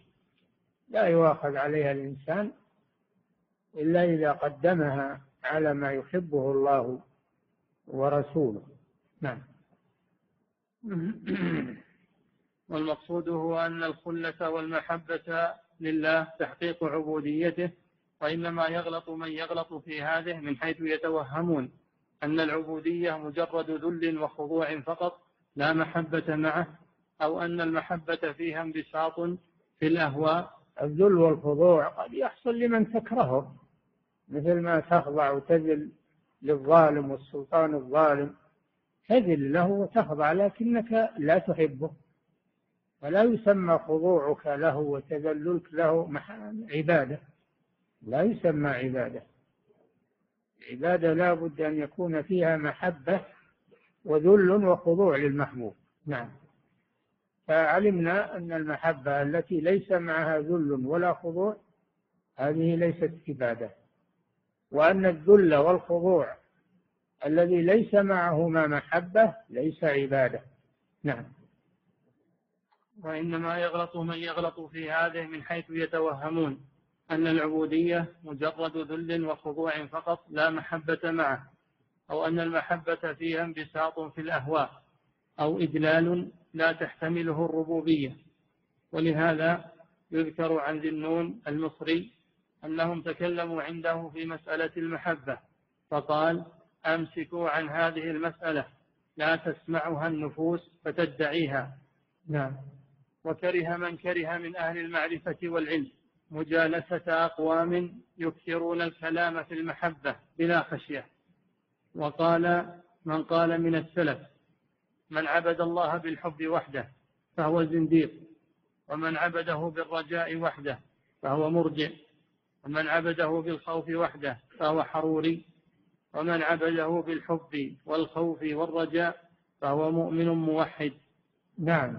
لا يؤاخذ عليها الإنسان إلا إذا قدمها على ما يحبه الله ورسوله. نعم. (clears throat) والمقصود هو أن الخلة والمحبة لله تحقيق عبوديته وإنما يغلط من يغلط في هذه من حيث يتوهمون. أن العبودية مجرد ذل وخضوع فقط لا محبة معه أو أن المحبة فيها انبساط في الأهواء. الذل والخضوع قد يحصل لمن تكرهه مثل ما تخضع وتذل للظالم والسلطان الظالم. تذل له وتخضع لكنك لا تحبه فلا يسمى خضوعك له وتذللك له عبادة لا يسمى عبادة. العبادة لا بد أن يكون فيها محبة وذل وخضوع للمحبوب. نعم. فعلمنا أن المحبة التي ليس معها ذل ولا خضوع هذه ليست عبادة. وأن الذل والخضوع الذي ليس معهما محبة ليس عبادة. نعم. وإنما يغلط من يغلط في هذه من حيث يتوهمون. أن العبودية مجرد ذل وخضوع فقط لا محبة معه أو أن المحبة فيها انبساط في الأهواء أو إدلال لا تحتمله الربوبية. ولهذا يذكر عن ذي النون المصري أنهم تكلموا عنده في مسألة المحبة فقال أمسكوا عن هذه المسألة لا تسمعها النفوس فتدعيها. نعم. وكره من كره من أهل المعرفة والعلم. مجالسة أقوام يكثرون الكلام في المحبة بلا خشية. وقال من قال من السلف من عبد الله بالحب وحده فهو زنديق ومن عبده بالرجاء وحده فهو مرجع ومن عبده بالخوف وحده فهو حروري ومن عبده بالحب والخوف والرجاء فهو مؤمن موحد. نعم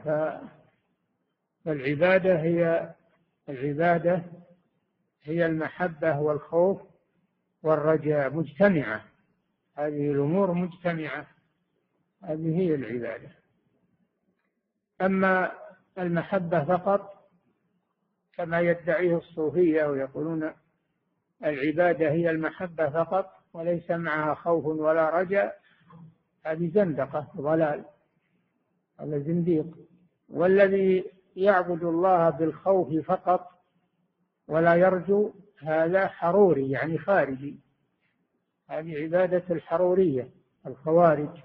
فالعبادة هي العبادة هي المحبة والخوف والرجاء مجتمعة. هذه الأمور مجتمعة. هذه هي العبادة. أما المحبة فقط كما يدعيه الصوفية ويقولون العبادة هي المحبة فقط وليس معها خوف ولا رجاء هذه زندقة ضلال هذا زنديق. والذي يعبد الله بالخوف فقط ولا يرجو هذا حروري يعني خارجي. هذه عبادة الحرورية الخوارج.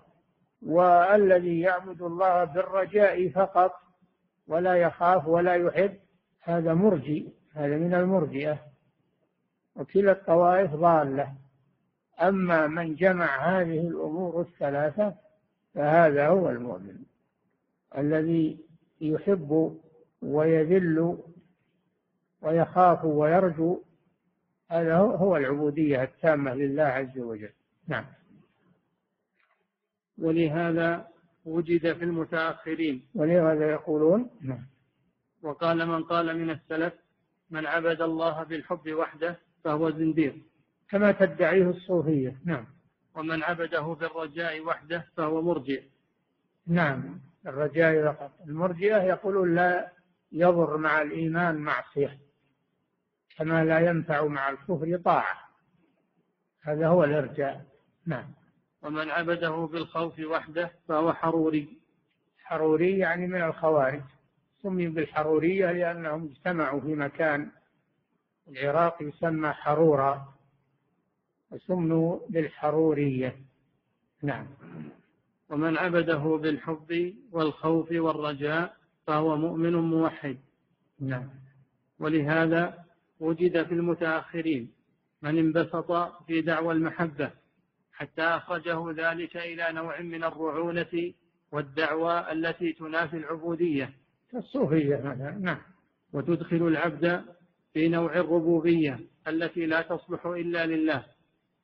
والذي يعبد الله بالرجاء فقط ولا يخاف ولا يحب هذا مرجي هذا من المرجئة. وكلا الطوائف ضالة. أما من جمع هذه الأمور الثلاثة فهذا هو المؤمن الذي يحب ويذل ويخاف ويرجو هذا هو العبودية التامة لله عز وجل. نعم. ولهذا وجد في المتأخرين. ولهذا يقولون نعم. وقال من قال من السلف من عبد الله بالحب وحده فهو زنديق. كما تدعيه الصوفية نعم. ومن عبده بالرجاء وحده فهو مرجئ. نعم. الرجاء فقط. المرجئة يقولون لا يضر مع الإيمان معصية كما لا ينفع مع الكفر طاعة. هذا هو الإرجاء. نعم. ومن عبده بالخوف وحده فهو حروري. حروري يعني من الخوارج. سمي بالحرورية لأنهم اجتمعوا في مكان العراق يسمى حرورا وسموا بالحرورية. نعم. ومن عبده بالحب والخوف والرجاء فهو مؤمن موحد. نعم. ولهذا وجد في المتأخرين من انبسط في دعوى المحبة حتى أخرجه ذلك إلى نوع من الرعونة والدعوى التي تنافي العبودية. كالصوفية نعم. وتدخل العبد في نوع الربوبية التي لا تصلح إلا لله.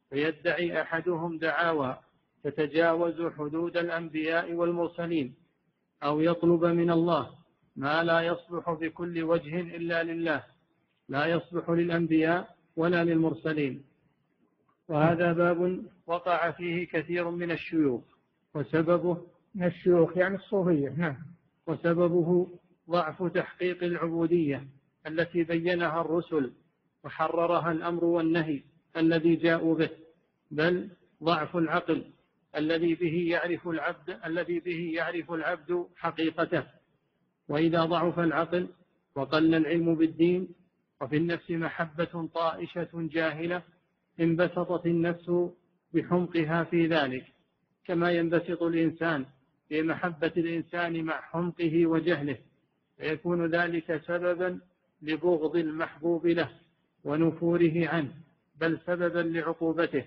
فيدعي أحدهم دعاوى تتجاوز حدود الأنبياء والمرسلين. أو يطلب من الله ما لا يصلح بكل وجه إلا لله لا يصلح للأنبياء ولا للمرسلين. وهذا باب وقع فيه كثير من الشيوخ. وسببه من الشيوخ يعني الصوفية نعم. وسببه ضعف تحقيق العبودية التي بينها الرسل وحررها الأمر والنهي الذي جاءوا به بل ضعف العقل الذي به يعرف العبد الذي به يعرف العبد حقيقته. وإذا ضعف العقل وقل العلم بالدين وفي النفس محبة طائشة جاهلة انبسطت النفس بحمقها في ذلك. كما ينبسط الإنسان في محبة الإنسان مع حمقه وجهله. فيكون ذلك سببا لبغض المحبوب له ونفوره عنه بل سببا لعقوبته.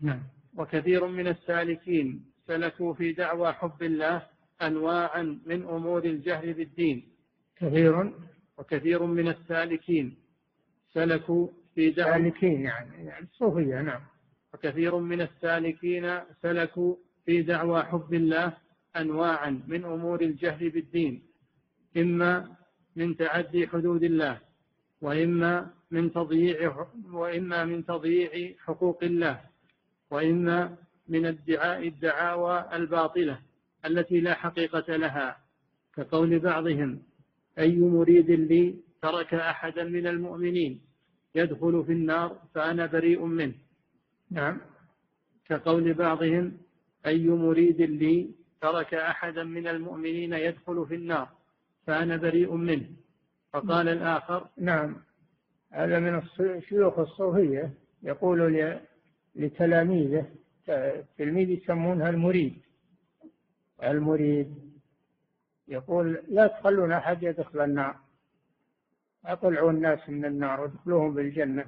نعم. وكثير من السالكين سلكوا في دعوى حب الله أنواعا من أمور الجهل بالدين. كثير وكثير من السالكين سلكوا في دعوى سالكين يعني, يعني الصوفية نعم. وكثير من السالكين سلكوا في دعوى حب الله أنواعا من أمور الجهل بالدين. إما من تعدي حدود الله وإما من تضييع وإما من تضييع حقوق الله. وإما من ادعاء الدعاوى الباطلة التي لا حقيقة لها كقول بعضهم أي مريد لي ترك أحدا من المؤمنين يدخل في النار فأنا بريء منه. نعم. كقول بعضهم أي مريد لي ترك أحدا من المؤمنين يدخل في النار فأنا بريء منه. فقال الآخر نعم. هذا من الشيوخ الصوفية يقول لتلاميذه تلميذ يسمونها المريد. المريد يقول لا تخلون أحد يدخل النار. أطلعوا الناس من النار وادخلوهم بالجنة.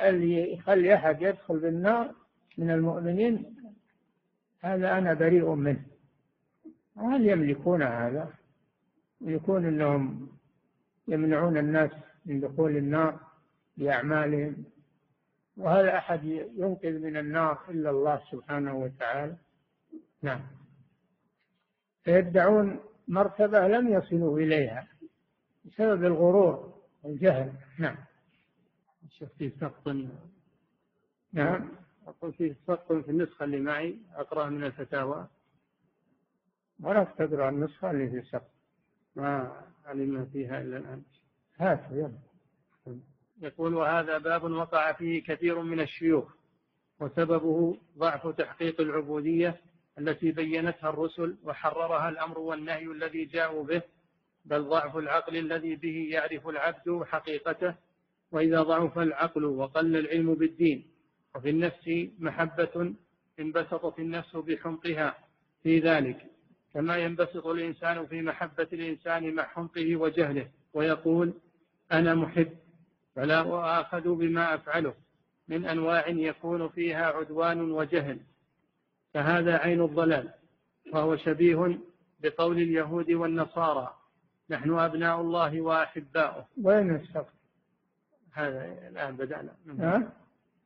اللي يخلي أحد يدخل بالنار من المؤمنين؟ هذا أنا بريء منه. وهل يملكون هذا؟ يكون أنهم يمنعون الناس من دخول النار بأعمالهم وهل أحد ينقذ من النار إلا الله سبحانه وتعالى؟ نعم. فيدعون مرتبة لم يصلوا إليها بسبب الغرور والجهل. نعم. شوف في سقط. نعم. أقول في سقط في النسخة اللي معي أقرأ من الفتاوى. ولا تقرأ النسخة اللي في سقط. ما علمنا فيها إلا الآن. هات يلا. يقول وهذا باب وقع فيه كثير من الشيوخ وسببه ضعف تحقيق العبودية التي بينتها الرسل وحررها الأمر والنهي الذي جاءوا به بل ضعف العقل الذي به يعرف العبد حقيقته وإذا ضعف العقل وقل العلم بالدين وفي النفس محبة انبسطت النفس بحمقها في ذلك كما ينبسط الإنسان في محبة الإنسان مع حمقه وجهله ويقول أنا محب فلا أؤاخذ بما أفعله. من أنواع يكون فيها عدوان وجهل. فهذا عين الضلال. وهو شبيه بقول اليهود والنصارى. نحن أبناء الله وأحباؤه. وين السقف؟ هذا الآن بدأنا. من,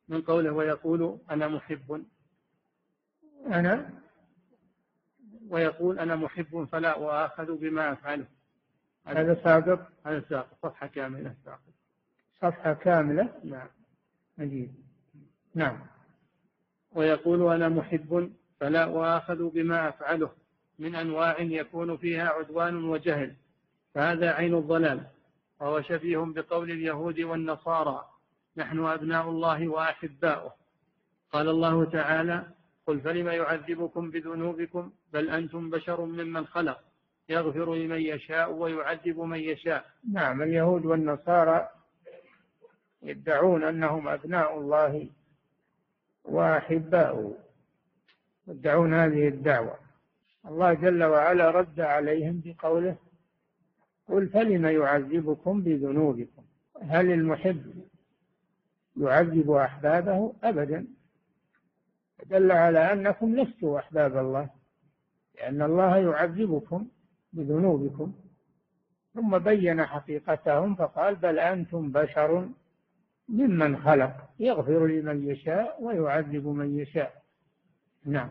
من قوله ويقول أنا محب. أنا؟ ويقول أنا محب فلا أؤاخذ بما أفعله. هذا ساقط هذا ساقط صفحة كاملة. ساقط صفحة كاملة؟ نعم. عجيب نعم. ويقول أنا محب فلا أؤاخذ بما أفعله. من أنواع يكون فيها عدوان وجهل. فهذا عين الضلال. وهو شبيه بقول اليهود والنصارى. نحن أبناء الله وأحباؤه. قال الله تعالى قل فلم يعذبكم بذنوبكم؟ بل أنتم بشر ممن خلق. يغفر لمن يشاء ويعذب من يشاء. نعم. اليهود والنصارى يدعون أنهم أبناء الله وأحباؤه. يدعون هذه الدعوة. الله جل وعلا رد عليهم بقوله قل فلم يعذبكم بذنوبكم؟ هل المحب يعذب أحبابه؟ أبدا. دل على أنكم لستوا أحباب الله لأن الله يعذبكم بذنوبكم. ثم بين حقيقتهم فقال بل أنتم بشر ممن خلق يغفر لمن يشاء ويعذب من يشاء. نعم.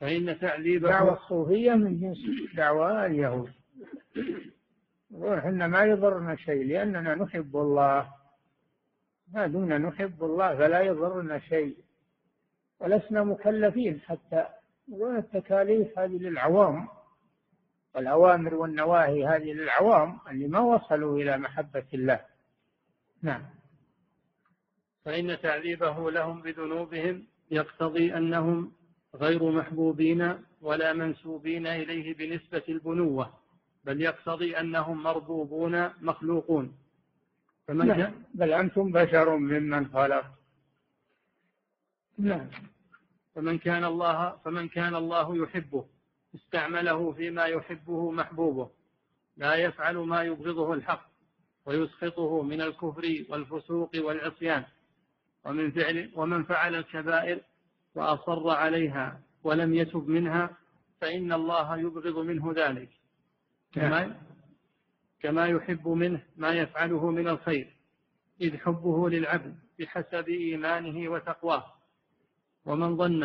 فإن تعذيب دعوة الصوفية من جنس دعوة اليهود. إحنا ما يضرنا شيء لأننا نحب الله. ما دمنا نحب الله فلا يضرنا شيء. ولسنا مكلفين حتى يقولون التكاليف هذه للعوام والأوامر والنواهي هذه للعوام اللي ما وصلوا إلى محبة الله. نعم. فإن تعذيبه لهم بذنوبهم يقتضي أنهم غير محبوبين ولا منسوبين إليه بنسبة البنوة بل يقتضي أنهم مربوبون مخلوقون. فمن نعم. بل أنتم بشر ممن خلق. نعم. فمن كان الله فمن كان الله يحبه استعمله فيما يحبه محبوبه لا يفعل ما يبغضه الحق ويسخطه من الكفر والفسوق والعصيان. ومن فعل ومن فعل الكبائر وأصر عليها ولم يتب منها فإن الله يبغض منه ذلك. كما كما يحب منه ما يفعله من الخير إذ حبه للعبد بحسب إيمانه وتقواه. ومن ظن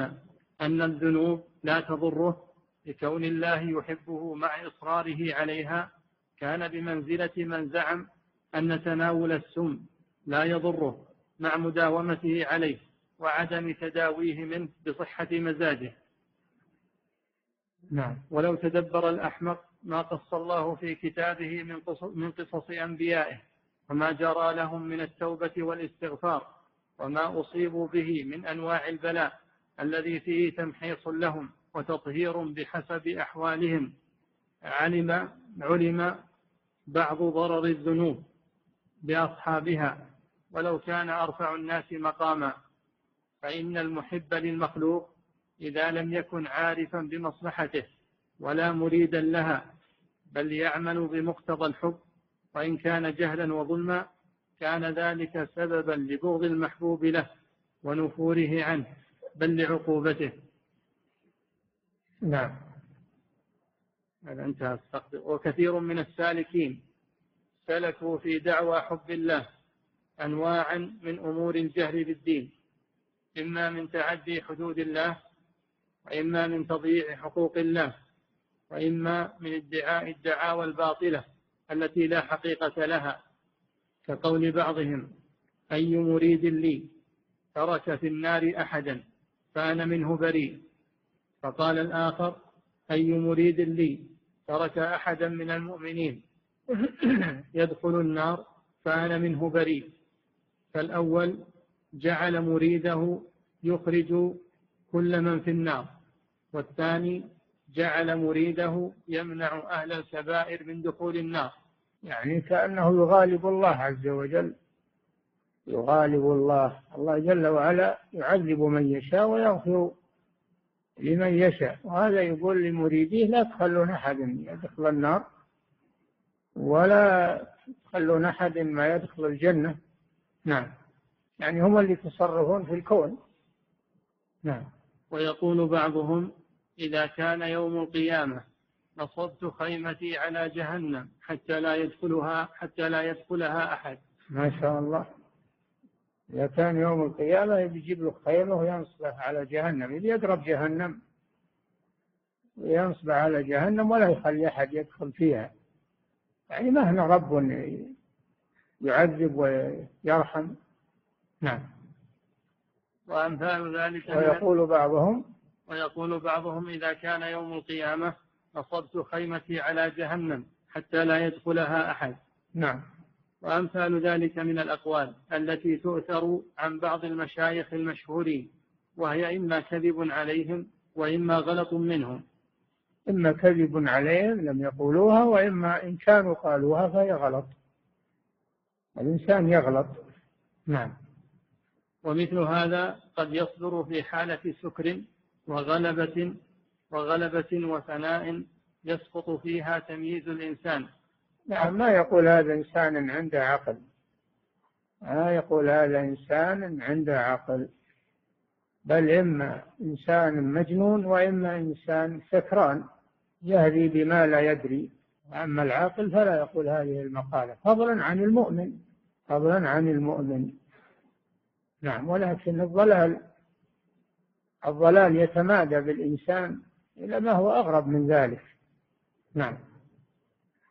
أن الذنوب لا تضره لكون الله يحبه مع إصراره عليها كان بمنزلة من زعم أن تناول السم لا يضره. مع مداومته عليه وعدم تداويه منه بصحة مزاجه. نعم. ولو تدبر الأحمق ما قص الله في كتابه من قصص, من قصص أنبيائه وما جرى لهم من التوبة والإستغفار وما أصيبوا به من أنواع البلاء الذي فيه تمحيص لهم وتطهير بحسب أحوالهم علم علم بعض ضرر الذنوب بأصحابها ولو كان أرفع الناس مقاما فإن المحب للمخلوق إذا لم يكن عارفا بمصلحته ولا مريدا لها بل يعمل بمقتضى الحب وإن كان جهلا وظلما كان ذلك سببا لبغض المحبوب له ونفوره عنه بل لعقوبته. نعم. هذا انتهى وكثير من السالكين سلكوا في دعوى حب الله. أنواعا من أمور الجهل بالدين إما من تعدي حدود الله وإما من تضييع حقوق الله وإما من ادعاء الدعاوى الباطلة التي لا حقيقة لها. كقول بعضهم أي مريد لي؟ ترك في النار أحدا فأنا منه بريء. فقال الآخر أي مريد لي؟ ترك أحدا من المؤمنين. (clears throat) يدخل النار فأنا منه بريء. فالأول جعل مريده يخرج كل من في النار والثاني جعل مريده يمنع أهل الكبائر من دخول النار. يعني كأنه يغالب الله عز وجل يغالب الله الله جل وعلا يعذب من يشاء ويغفر لمن يشاء. وهذا يقول لمريديه لا تخلون أحد يدخل النار ولا تخلون أحد ما يدخل الجنة. نعم. يعني هم اللي يتصرفون في الكون. نعم. ويقول بعضهم إذا كان يوم القيامة نصبت خيمتي على جهنم حتى لا يدخلها حتى لا يدخلها أحد. ما شاء الله. إذا كان يوم القيامة يجيب له خيمة وينصبه على جهنم. إذا يضرب جهنم. وينصب على جهنم ولا يخلي أحد يدخل فيها. يعني ما هنا رب يعذب ويرحم. نعم. وأمثال ذلك ويقول بعضهم ويقول بعضهم إذا كان يوم القيامة نصبت خيمتي على جهنم حتى لا يدخلها أحد. نعم. وأمثال ذلك من الأقوال التي تؤثر عن بعض المشايخ المشهورين وهي إما كذب عليهم وإما غلط منهم. إما كذب عليهم لم يقولوها وإما إن كانوا قالوها فهي غلط. الإنسان يغلط. نعم. ومثل هذا قد يصدر في حالة سكر وغلبة وغلبة وفناء يسقط فيها تمييز الإنسان. نعم ما يقول هذا إنسان عنده عقل. ما يقول هذا إنسان عنده عقل. بل إما إنسان مجنون وإما إنسان سكران يهدي بما لا يدري. أما العاقل فلا يقول هذه المقالة فضلا عن المؤمن فضلا عن المؤمن. نعم ولكن الضلال الضلال يتمادى بالإنسان إلى ما هو أغرب من ذلك. نعم.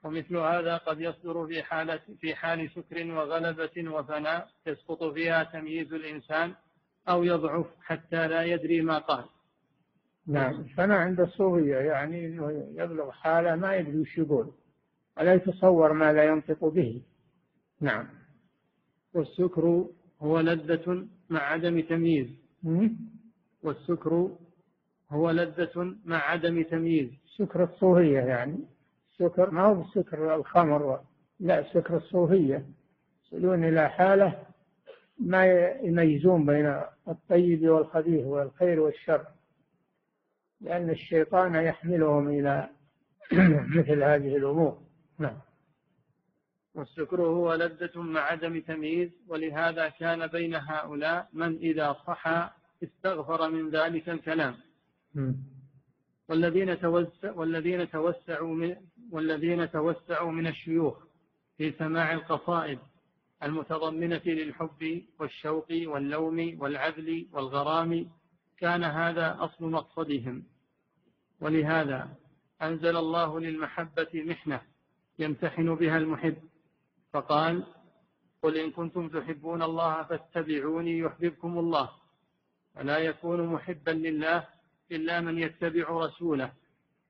ومثل هذا قد يصدر في حالة في حال سكر وغلبة وفناء يسقط فيها تمييز الإنسان أو يضعف حتى لا يدري ما قال. نعم. فناء عند الصوفية يعني يبلغ حالة ما يدري وش يقول. ولا يتصور ما لا ينطق به. نعم. والسكر هو لذة مع عدم تمييز. والسكر هو لذة مع عدم تمييز. سكر الصوفية يعني. سكر ما هو بسكر الخمر. لا سكر الصوفية. يصلون إلى حالة ما يميزون بين الطيب والخبيث والخير والشر. لأن الشيطان يحملهم إلى (clears throat) مثل هذه الأمور. نعم. والسكر هو لذة مع عدم تمييز ولهذا كان بين هؤلاء من إذا صحى استغفر من ذلك الكلام. والذين توسع والذين توسعوا من والذين توسعوا من الشيوخ في سماع القصائد المتضمنة للحب والشوق واللوم والعدل والغرام كان هذا أصل مقصدهم. ولهذا أنزل الله للمحبة محنة يمتحن بها المحب. فقال قل إن كنتم تحبون الله فاتبعوني يحببكم الله. ولا يكون محبا لله إلا من يتبع رسوله.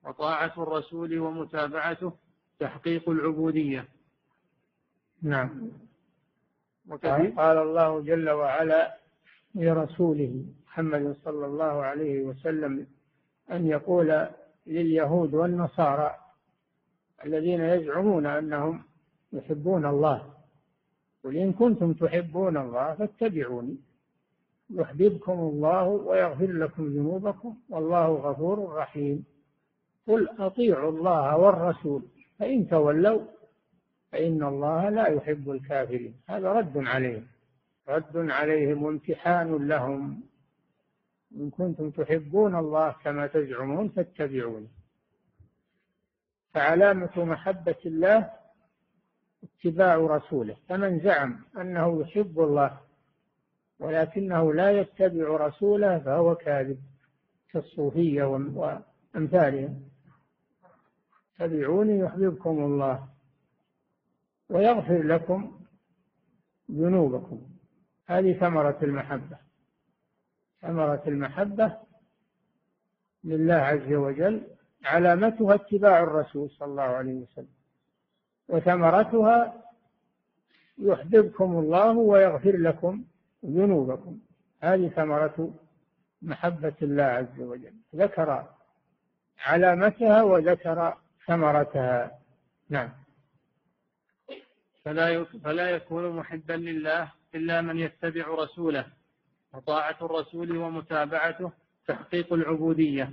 وطاعة الرسول ومتابعته تحقيق العبودية. نعم. قال الله جل وعلا لرسوله محمد صلى الله عليه وسلم أن يقول لليهود والنصارى الذين يزعمون أنهم يحبون الله قل إن كنتم تحبون الله فاتبعوني يحببكم الله ويغفر لكم ذنوبكم والله غفور رحيم. قل أطيعوا الله والرسول فإن تولوا فإن الله لا يحب الكافرين. هذا رد عليهم رد عليهم وامتحان لهم. إن كنتم تحبون الله كما تزعمون فاتبعوني فعلامة محبة الله اتباع رسوله. فمن زعم أنه يحب الله ولكنه لا يتبع رسوله فهو كاذب كالصوفية وأمثالهم. اتبعوني يحببكم الله ويغفر لكم ذنوبكم. هذه ثمرة المحبة. ثمرة المحبة لله عز وجل علامتها اتباع الرسول صلى الله عليه وسلم وثمرتها يحببكم الله ويغفر لكم ذنوبكم. هذه ثمرة محبة الله عز وجل. ذكر علامتها وذكر ثمرتها. نعم. فلا فلا يكون محبا لله إلا من يتبع رسوله. وطاعة الرسول ومتابعته تحقيق العبودية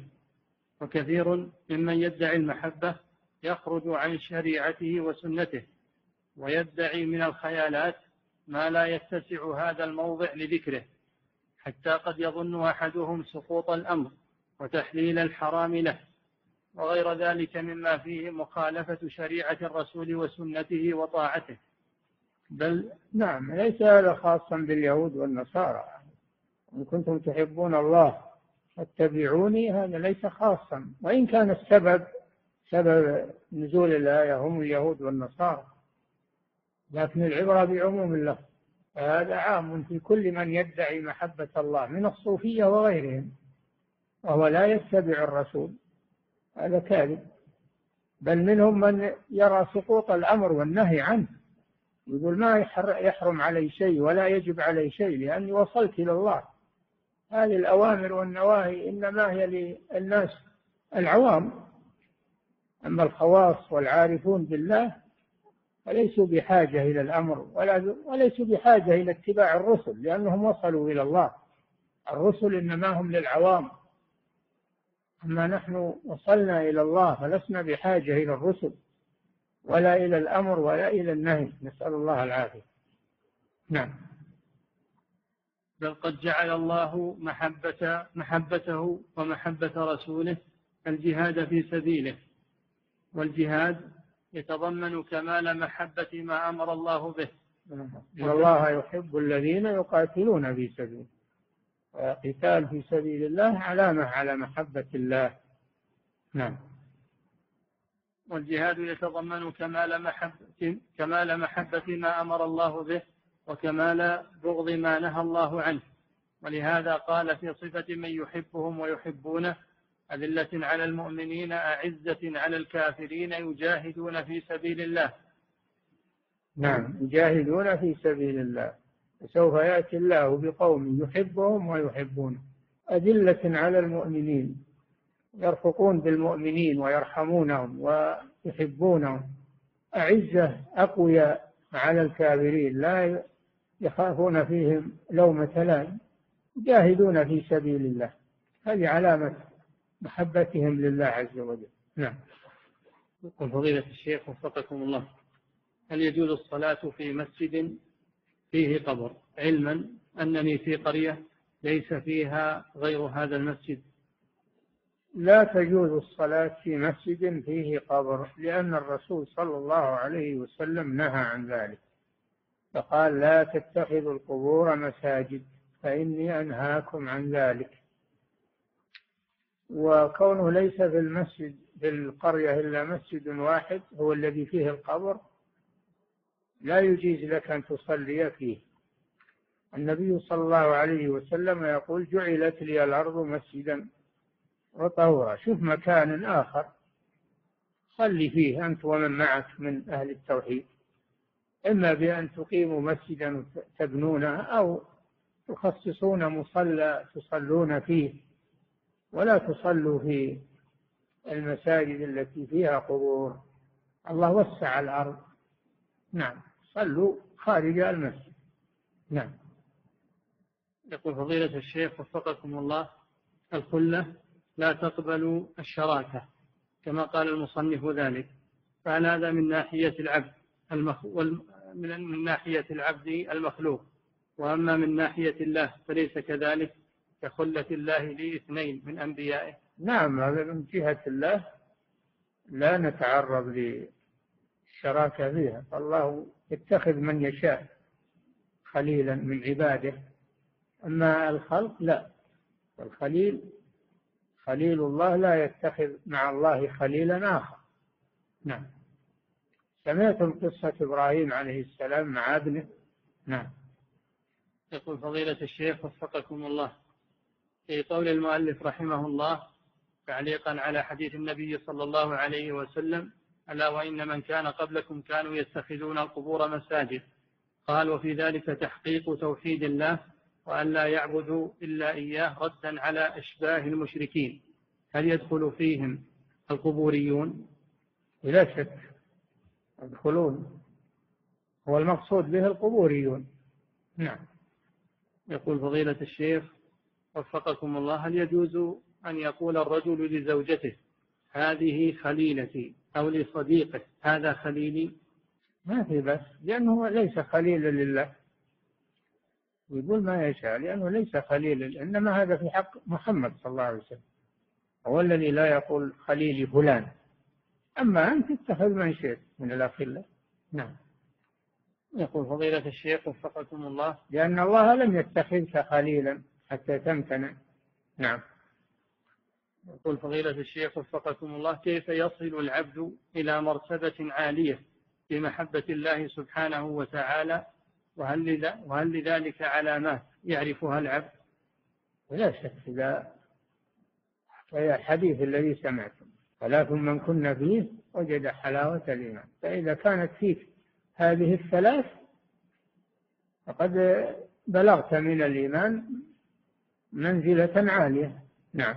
وكثير ممن يدعي المحبة يخرج عن شريعته وسنته ويدعي من الخيالات ما لا يتسع هذا الموضع لذكره حتى قد يظن أحدهم سقوط الأمر وتحليل الحرام له وغير ذلك مما فيه مخالفة شريعة الرسول وسنته وطاعته. بل نعم ليس هذا خاصا باليهود والنصارى. إن كنتم تحبون الله فاتبعوني هذا ليس خاصا. وإن كان السبب سبب نزول الآية هم اليهود والنصارى. لكن العبرة بعموم اللفظ فهذا عام في كل من يدعي محبة الله من الصوفية وغيرهم وهو لا يتبع الرسول. هذا كاذب. بل منهم من يرى سقوط الأمر والنهي عنه. يقول ما يحرم علي شيء ولا يجب علي شيء لأني وصلت إلى الله. هذه الأوامر والنواهي إنما هي للناس العوام. أما الخواص والعارفون بالله فليسوا بحاجة إلى الأمر ولا وليسوا بحاجة إلى اتباع الرسل لأنهم وصلوا إلى الله. الرسل إنما هم للعوام. أما نحن وصلنا إلى الله فلسنا بحاجة إلى الرسل ولا إلى الأمر ولا إلى النهي. نسأل الله العافية. نعم. بل قد جعل الله محبة محبته ومحبة رسوله الجهاد في سبيله. والجهاد يتضمن كمال محبة ما أمر الله به. إن الله يحب الذين يقاتلون في سبيله. وقتال في سبيل الله علامة على محبة الله. نعم. والجهاد يتضمن كمال محبة كمال محبة ما أمر الله به. وكمال بغض ما نهى الله عنه. ولهذا قال في صفة من يحبهم ويحبونه أذلة على المؤمنين أعزة على الكافرين يجاهدون في سبيل الله. نعم. يجاهدون في سبيل الله. سوف يأتي الله بقوم يحبهم ويحبونه. أذلة على المؤمنين. يرفقون بالمؤمنين ويرحمونهم ويحبونهم. أعزة أقوياء على الكافرين. لا يخافون فيهم لومة لائم يجاهدون في سبيل الله. هذه علامة محبتهم لله عز وجل. نعم. يقول فضيلة الشيخ وفقكم الله هل يجوز الصلاة في مسجد فيه قبر؟ علما أنني في قرية ليس فيها غير هذا المسجد. لا تجوز الصلاة في مسجد فيه قبر لأن الرسول صلى الله عليه وسلم نهى عن ذلك. فقال لا تتخذوا القبور مساجد فإني أنهاكم عن ذلك. وكونه ليس في المسجد في القرية إلا مسجد واحد هو الذي فيه القبر لا يجيز لك أن تصلي فيه. النبي صلى الله عليه وسلم يقول جعلت لي الأرض مسجدا وطهورا. شوف مكان آخر صلي فيه أنت ومن معك من أهل التوحيد. إما بأن تقيموا مسجدا تبنونه أو تخصصون مصلى تصلون فيه ولا تصلوا في المساجد التي فيها قبور. الله وسع الأرض. نعم صلوا خارج المسجد. نعم. يقول فضيلة الشيخ وفقكم الله الخلة لا تقبل الشراكة كما قال المصنف ذلك فهل هذا من ناحية العبد. من ناحية العبد المخلوق. وأما من ناحية الله فليس كذلك كخلة الله لاثنين من أنبيائه. نعم هذا من جهة الله. لا نتعرض للشراكة فيها. فالله يتخذ من يشاء خليلا من عباده. أما الخلق لا. الخليل خليل الله لا يتخذ مع الله خليلا آخر. نعم. سمعتم قصة إبراهيم عليه السلام مع ابنه؟ نعم. يقول فضيلة الشيخ وفقكم الله. في قول المؤلف رحمه الله تعليقا على حديث النبي صلى الله عليه وسلم ألا وإن من كان قبلكم كانوا يتخذون القبور مساجد قال وفي ذلك تحقيق توحيد الله وأن لا يعبدوا إلا إياه ردا على أشباه المشركين هل يدخل فيهم القبوريون؟ لا شك. يدخلون. هو المقصود به القبوريون. نعم. يقول فضيلة الشيخ وفقكم الله هل يجوز أن يقول الرجل لزوجته هذه خليلتي أو لصديقه هذا خليلي ما في بس لأنه ليس خليلا لله. يقول ما يشاء لأنه ليس خليلا إنما هذا في حق محمد صلى الله عليه وسلم. هو الذي لا يقول خليلي فلان. أما أنت اتخذ من شئت من الأخلاء نعم. يقول فضيلة الشيخ وفقكم الله. لأن الله لم يتخذك خليلا حتى تمتنع. نعم. يقول فضيلة الشيخ وفقكم الله. كيف يصل العبد إلى مرتبة عالية في محبة الله سبحانه وتعالى؟ وهل, وهل لذلك علامات يعرفها العبد؟ لا شك إذا الحديث الذي سمعتم. ثلاث من كنا فيه وجد حلاوة الإيمان. فإذا كانت فيك هذه الثلاث فقد بلغت من الإيمان منزلة عالية. نعم.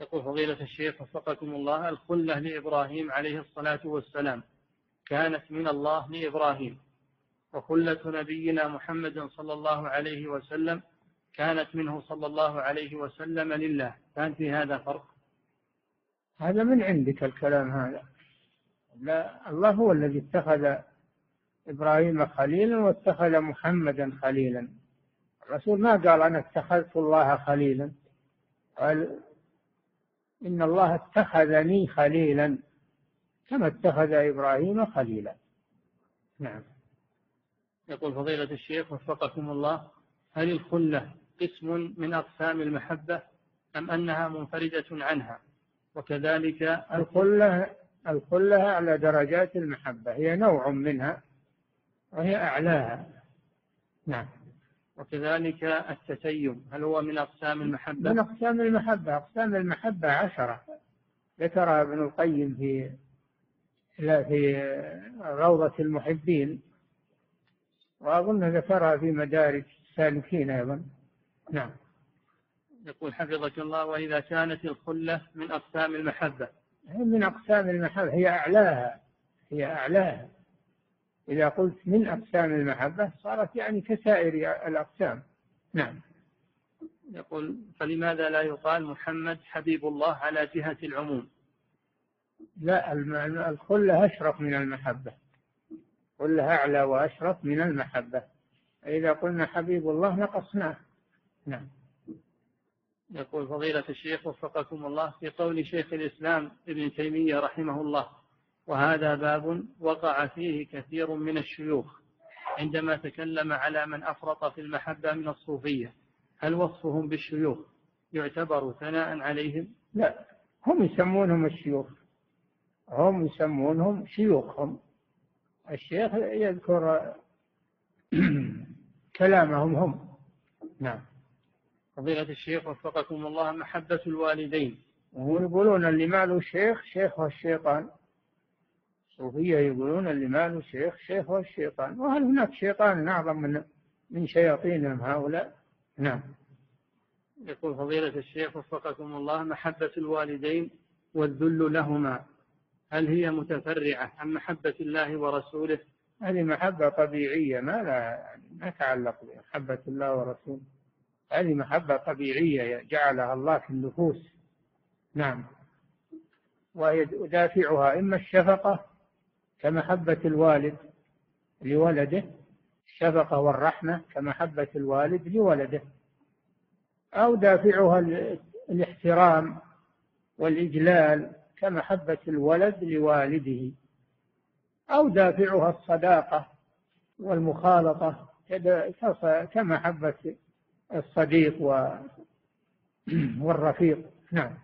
يقول فضيلة الشيخ وفقكم الله الخلة لإبراهيم عليه الصلاة والسلام كانت من الله لإبراهيم وخلة نبينا محمد صلى الله عليه وسلم كانت منه صلى الله عليه وسلم لله. كان في هذا فرق؟ هذا من عندك الكلام هذا. لا الله هو الذي اتخذ إبراهيم خليلا واتخذ محمدا خليلا. الرسول ما قال أنا اتخذت الله خليلا. قال إن الله اتخذني خليلا كما اتخذ إبراهيم خليلا. نعم. يقول فضيلة الشيخ وفقكم الله هل الخلة قسم من أقسام المحبة أم أنها منفردة عنها؟ وكذلك الخلة الخلة أعلى درجات المحبة هي نوع منها وهي أعلاها. نعم. وكذلك التسيم هل هو من أقسام المحبة؟ من أقسام المحبة أقسام المحبة عشرة. ذكرها ابن القيم في في روضة المحبين. وأظن ذكرها في مدارج السالكين أيضا. نعم. يقول حفظك الله وإذا كانت الخلة من أقسام المحبة. هي من أقسام المحبة هي أعلاها هي أعلاها. إذا قلت من أقسام المحبة صارت يعني كسائر الأقسام. نعم. يقول فلماذا لا يقال محمد حبيب الله على جهة العموم؟ لا الخلة أشرف من المحبة. خلة أعلى وأشرف من المحبة. إذا قلنا حبيب الله نقصناه. نعم. يقول فضيلة الشيخ وفقكم الله في قول شيخ الإسلام ابن تيمية رحمه الله وهذا باب وقع فيه كثير من الشيوخ عندما تكلم على من أفرط في المحبة من الصوفية. هل وصفهم بالشيوخ يعتبر ثناء عليهم؟ لا هم يسمونهم الشيوخ. هم يسمونهم شيوخهم. الشيخ يذكر (clears throat) كلامهم هم. نعم. فضيلة الشيخ وفقكم الله محبة الوالدين. ويقولون اللي ما له شيخ شيخ الشيطان. الصوفية يقولون اللي ما له شيخ شيخ الشيطان. وهل هناك شيطان أعظم من من شياطينهم هؤلاء؟ نعم. يقول فضيلة الشيخ وفقكم الله محبة الوالدين والذل لهما. هل هي متفرعة عن محبة الله ورسوله؟ هذه محبة طبيعية ما لا ما تعلق بمحبة الله ورسوله. هذه محبة طبيعية جعلها الله في النفوس. نعم. ويدافعها إما الشفقة كمحبة الوالد لولده الشفقة والرحمة كمحبة الوالد لولده أو دافعها الاحترام والإجلال كمحبة الولد لوالده أو دافعها الصداقة والمخالطة كمحبة الصديق (clears throat) والرفيق. نعم.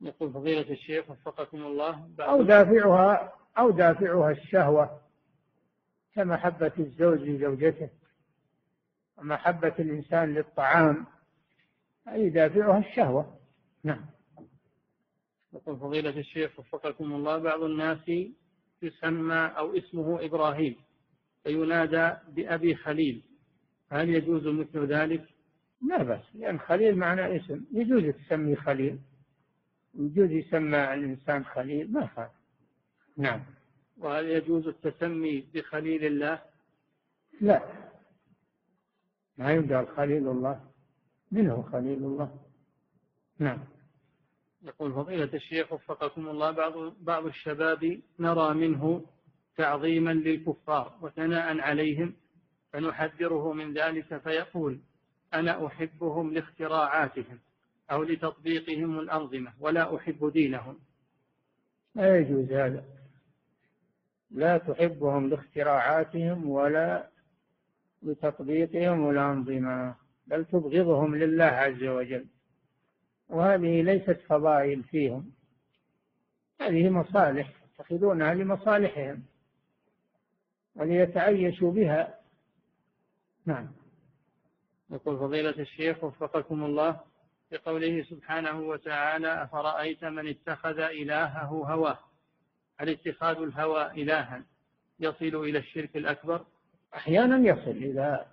يقول فضيلة الشيخ وفقكم الله أو دافعها أو دافعها الشهوة كمحبة الزوج لزوجته ومحبة الإنسان للطعام أي دافعها الشهوة. نعم. يقول فضيلة الشيخ وفقكم الله بعض الناس يسمى أو اسمه إبراهيم فينادى بأبي خليل. هل يجوز مثل ذلك؟ لا بأس لأن خليل معنى اسم. يجوز تسمي خليل. يجوز يسمى الإنسان خليل ما فعل نعم. وهل يجوز التسمي بخليل الله؟ لا. ما يقال خليل الله. منه خليل الله؟ نعم. يقول فضيلة الشيخ وفقكم الله بعض بعض الشباب نرى منه تعظيما للكفار وثناء عليهم فنحذره من ذلك فيقول أنا أحبهم لاختراعاتهم أو لتطبيقهم الأنظمة ولا أحب دينهم. لا يجوز هذا. لا تحبهم لاختراعاتهم ولا لتطبيقهم الأنظمة بل تبغضهم لله عز وجل. وهذه ليست فضائل فيهم هذه مصالح يتخذونها لمصالحهم وليتعيشوا بها. نعم. يقول فضيلة الشيخ وفقكم الله بقوله سبحانه وتعالى أفرأيت من اتخذ إلهه هواه؟ هل اتخاذ الهوى إلها يصل إلى الشرك الأكبر؟ أحيانا يصل إذا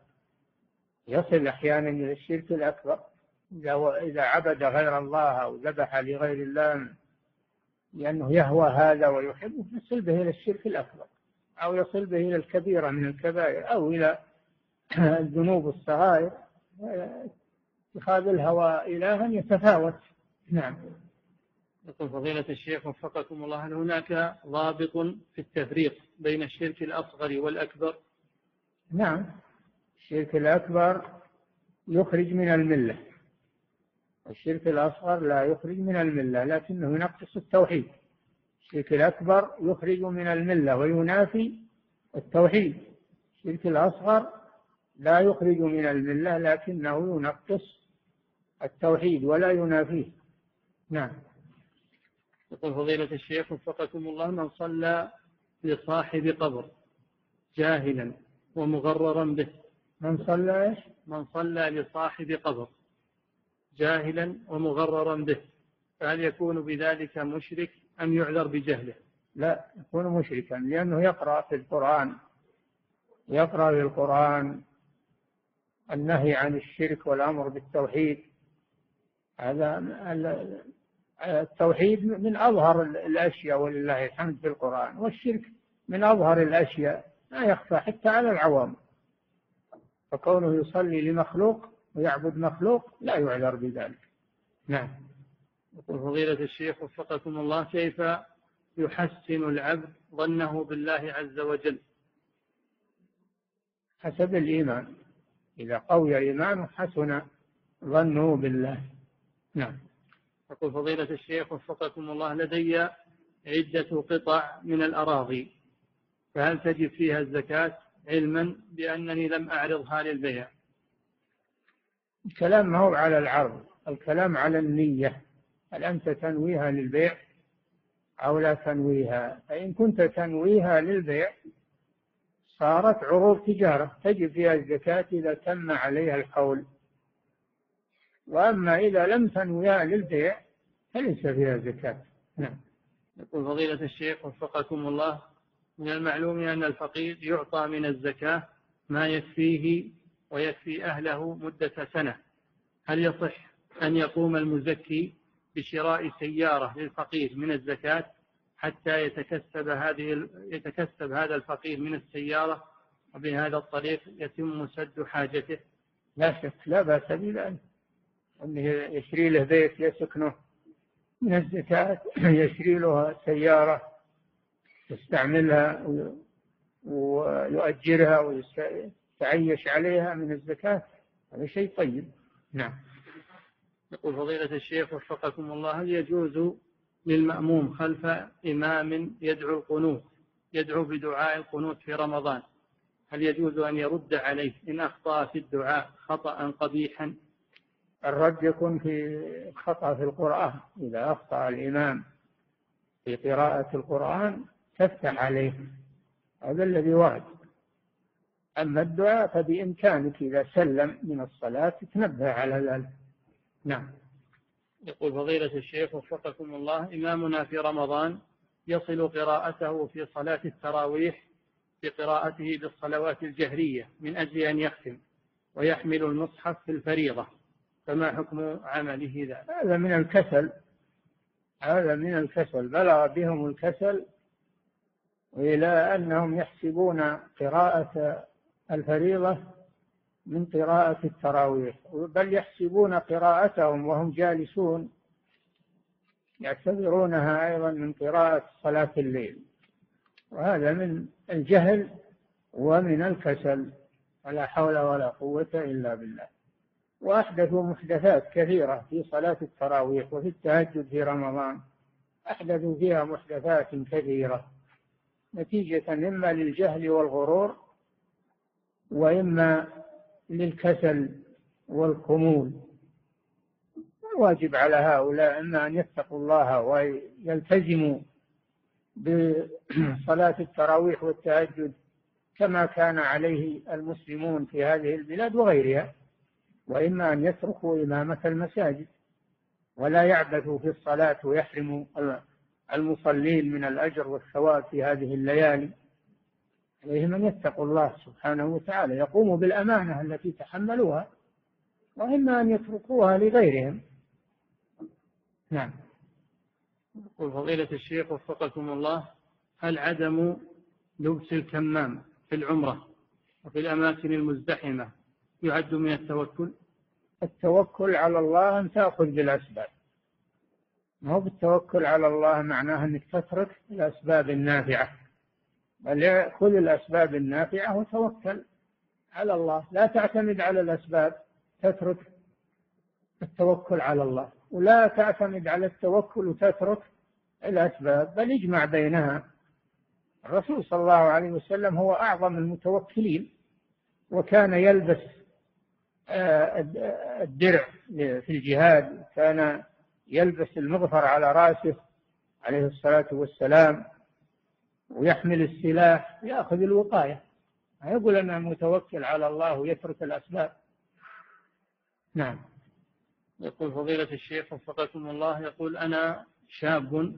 يصل أحيانا إلى الشرك الأكبر. إذا إذا عبد غير الله أو ذبح لغير الله لأنه يهوى هذا ويحبه يصل به إلى الشرك الأكبر أو يصل به إلى الكبيرة من الكبائر أو إلى (coughs) الذنوب الصغائر اتخاذ الهوى إلها يتفاوت. نعم. يقول فضيلة الشيخ وفقكم الله هل هناك ضابط في التفريق بين الشرك الأصغر والأكبر؟ نعم. الشرك الأكبر يخرج من الملة. الشرك الأصغر لا يخرج من الملة لكنه ينقص التوحيد. الشرك الأكبر يخرج من الملة وينافي التوحيد. الشرك الأصغر لا يخرج من الملة لكنه ينقص التوحيد ولا ينافيه. نعم. يقول فضيلة الشيخ وفقكم الله من صلى لصاحب قبر جاهلا ومغررا به. من صلى إيش؟ من صلى لصاحب قبر جاهلا ومغررا به. فهل يكون بذلك مشرك أم يعذر بجهله؟ لا يكون مشركا لأنه يقرأ في القرآن. يقرأ في القرآن. النهي عن الشرك والأمر بالتوحيد. هذا التوحيد من أظهر الأشياء ولله الحمد في القرآن والشرك من أظهر الأشياء لا يخفى حتى على العوام. فكونه يصلي لمخلوق ويعبد مخلوق لا يعذر بذلك. نعم. يقول فضيلة الشيخ وفقكم الله كيف يحسن العبد ظنه بالله عز وجل؟ حسب الإيمان. إذا قوي إيمانه حسن ظنه بالله. نعم. يقول فضيلة الشيخ وفقكم الله لدي عدة قطع من الأراضي فهل تجب فيها الزكاة علما بأنني لم أعرضها للبيع؟ الكلام ما هو على العرض الكلام على النية. هل أنت تنويها للبيع أو لا تنويها؟ فإن كنت تنويها للبيع صارت عروض تجارة. تجب فيها الزكاة إذا تم عليها الحول. وأما إذا لم تنويها للبيع فليس فيها زكاة. نعم. يقول فضيلة الشيخ وفقكم الله من المعلوم أن الفقير يعطى من الزكاة ما يكفيه ويكفي أهله مدة سنة. هل يصح أن يقوم المزكي بشراء سيارة للفقير من الزكاة؟ حتى يتكسب هذه يتكسب هذا الفقير من السيارة وبهذا الطريق يتم سد حاجته. لا شك لا بأس بذلك أنه يشري له بيت يسكنه من الزكاة (clears throat) يشري له سيارة يستعملها ويؤجرها ويتعيش عليها من الزكاة. هذا شيء طيب. نعم. يقول فضيلة الشيخ وفقكم الله هل يجوز للمأموم خلف إمام يدعو القنوت يدعو بدعاء القنوت في رمضان. هل يجوز أن يرد عليه؟ إن أخطأ في الدعاء خطأ قبيحا. الرد يكون في خطأ في القرآن. إذا أخطأ الإمام في قراءة القرآن تفتح عليه. هذا الذي ورد أما الدعاء فبإمكانك إذا سلم من الصلاة تنبه على ذلك. نعم. يقول فضيلة الشيخ وفقكم الله إمامنا في رمضان يصل قراءته في صلاة التراويح بقراءته بالصلوات الجهرية من أجل أن يختم ويحمل المصحف في الفريضة. فما حكم عمله ذلك هذا من الكسل هذا من الكسل. بلغ بهم الكسل إلى أنهم يحسبون قراءة الفريضة من قراءة التراويح بل يحسبون قراءتهم وهم جالسون يعتبرونها أيضا من قراءة صلاة الليل. وهذا من الجهل ومن الكسل ولا حول ولا قوة إلا بالله. وأحدثوا محدثات كثيرة في صلاة التراويح وفي التهجد في رمضان أحدثوا فيها محدثات كثيرة نتيجة إما للجهل والغرور وإما للكسل والخمول. الواجب على هؤلاء إما أن يتقوا الله ويلتزموا بصلاة التراويح والتهجد كما كان عليه المسلمون في هذه البلاد وغيرها وإما أن يتركوا إمامة المساجد ولا يعبثوا في الصلاة ويحرموا المصلين من الأجر والثواب في هذه الليالي. عليهم أن يتقوا الله سبحانه وتعالى يقوموا بالأمانة التي تحملوها وإما أن يتركوها لغيرهم. نعم. يقول فضيلة الشيخ وفقكم الله هل عدم لبس الكمام في العمرة وفي الأماكن المزدحمة يعد من التوكل؟ التوكل على الله أن تأخذ بالأسباب. ما هو بالتوكل على الله معناه أنك تترك الأسباب النافعة؟ بل خذ الأسباب النافعة وتوكل على الله. لا تعتمد على الأسباب تترك التوكل على الله. ولا تعتمد على التوكل وتترك الأسباب بل اجمع بينها. الرسول صلى الله عليه وسلم هو أعظم المتوكلين وكان يلبس آه، الدرع في الجهاد كان يلبس المغفر على رأسه عليه الصلاة والسلام. ويحمل السلاح يأخذ الوقاية. ما يقول أنا متوكل على الله ويترك الأسباب. نعم. يقول فضيلة الشيخ وفقكم الله يقول أنا شاب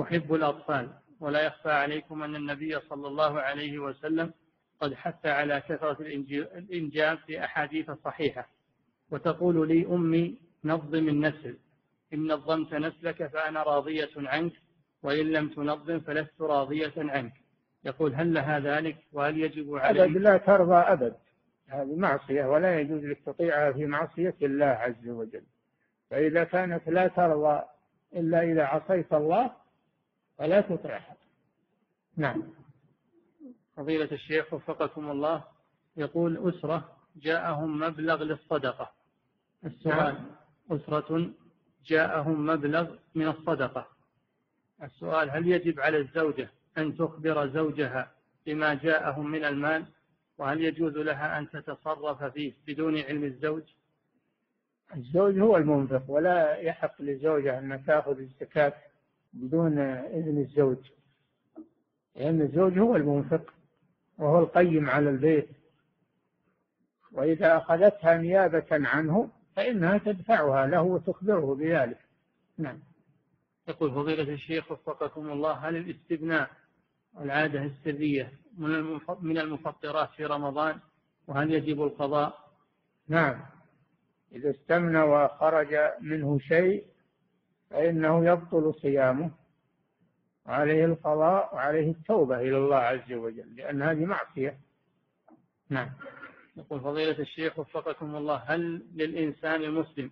أحب الأطفال ولا يخفى عليكم أن النبي صلى الله عليه وسلم قد حث على كثرة الإنجاب في أحاديث صحيحة. وتقول لي أمي نظم النسل إن نظمت نسلك فأنا راضية عنك وإن لم تنظم فلست راضية عنك. يقول هل لها ذلك؟ وهل يجب عليه أبد لا ترضى أبد. هذه معصية ولا يجوز لك تطيعها في معصية الله عز وجل. فإذا كانت لا ترضى إلا إذا عصيت الله فلا تطيعها نعم. فضيلة الشيخ وفقكم الله يقول أسرة جاءهم مبلغ للصدقة. السؤال نعم. أسرة جاءهم مبلغ من الصدقة. السؤال هل يجب على الزوجة أن تخبر زوجها بما جاءهم من المال؟ وهل يجوز لها أن تتصرف فيه بدون علم الزوج؟ الزوج هو المنفق ولا يحق للزوجة أن تأخذ الزكاة بدون إذن الزوج. لأن الزوج هو المنفق وهو القيم على البيت. وإذا أخذتها نيابة عنه فإنها تدفعها له وتخبره بذلك. نعم. يقول فضيلة الشيخ وفقكم الله هل الاستبناء والعادة السرية من المفطرات في رمضان؟ وهل يجب القضاء؟ نعم. إذا استمنى وخرج منه شيء فإنه يبطل صيامه. وعليه القضاء وعليه التوبة إلى الله عز وجل لأن هذه معصية. نعم. يقول فضيلة الشيخ وفقكم الله هل للإنسان المسلم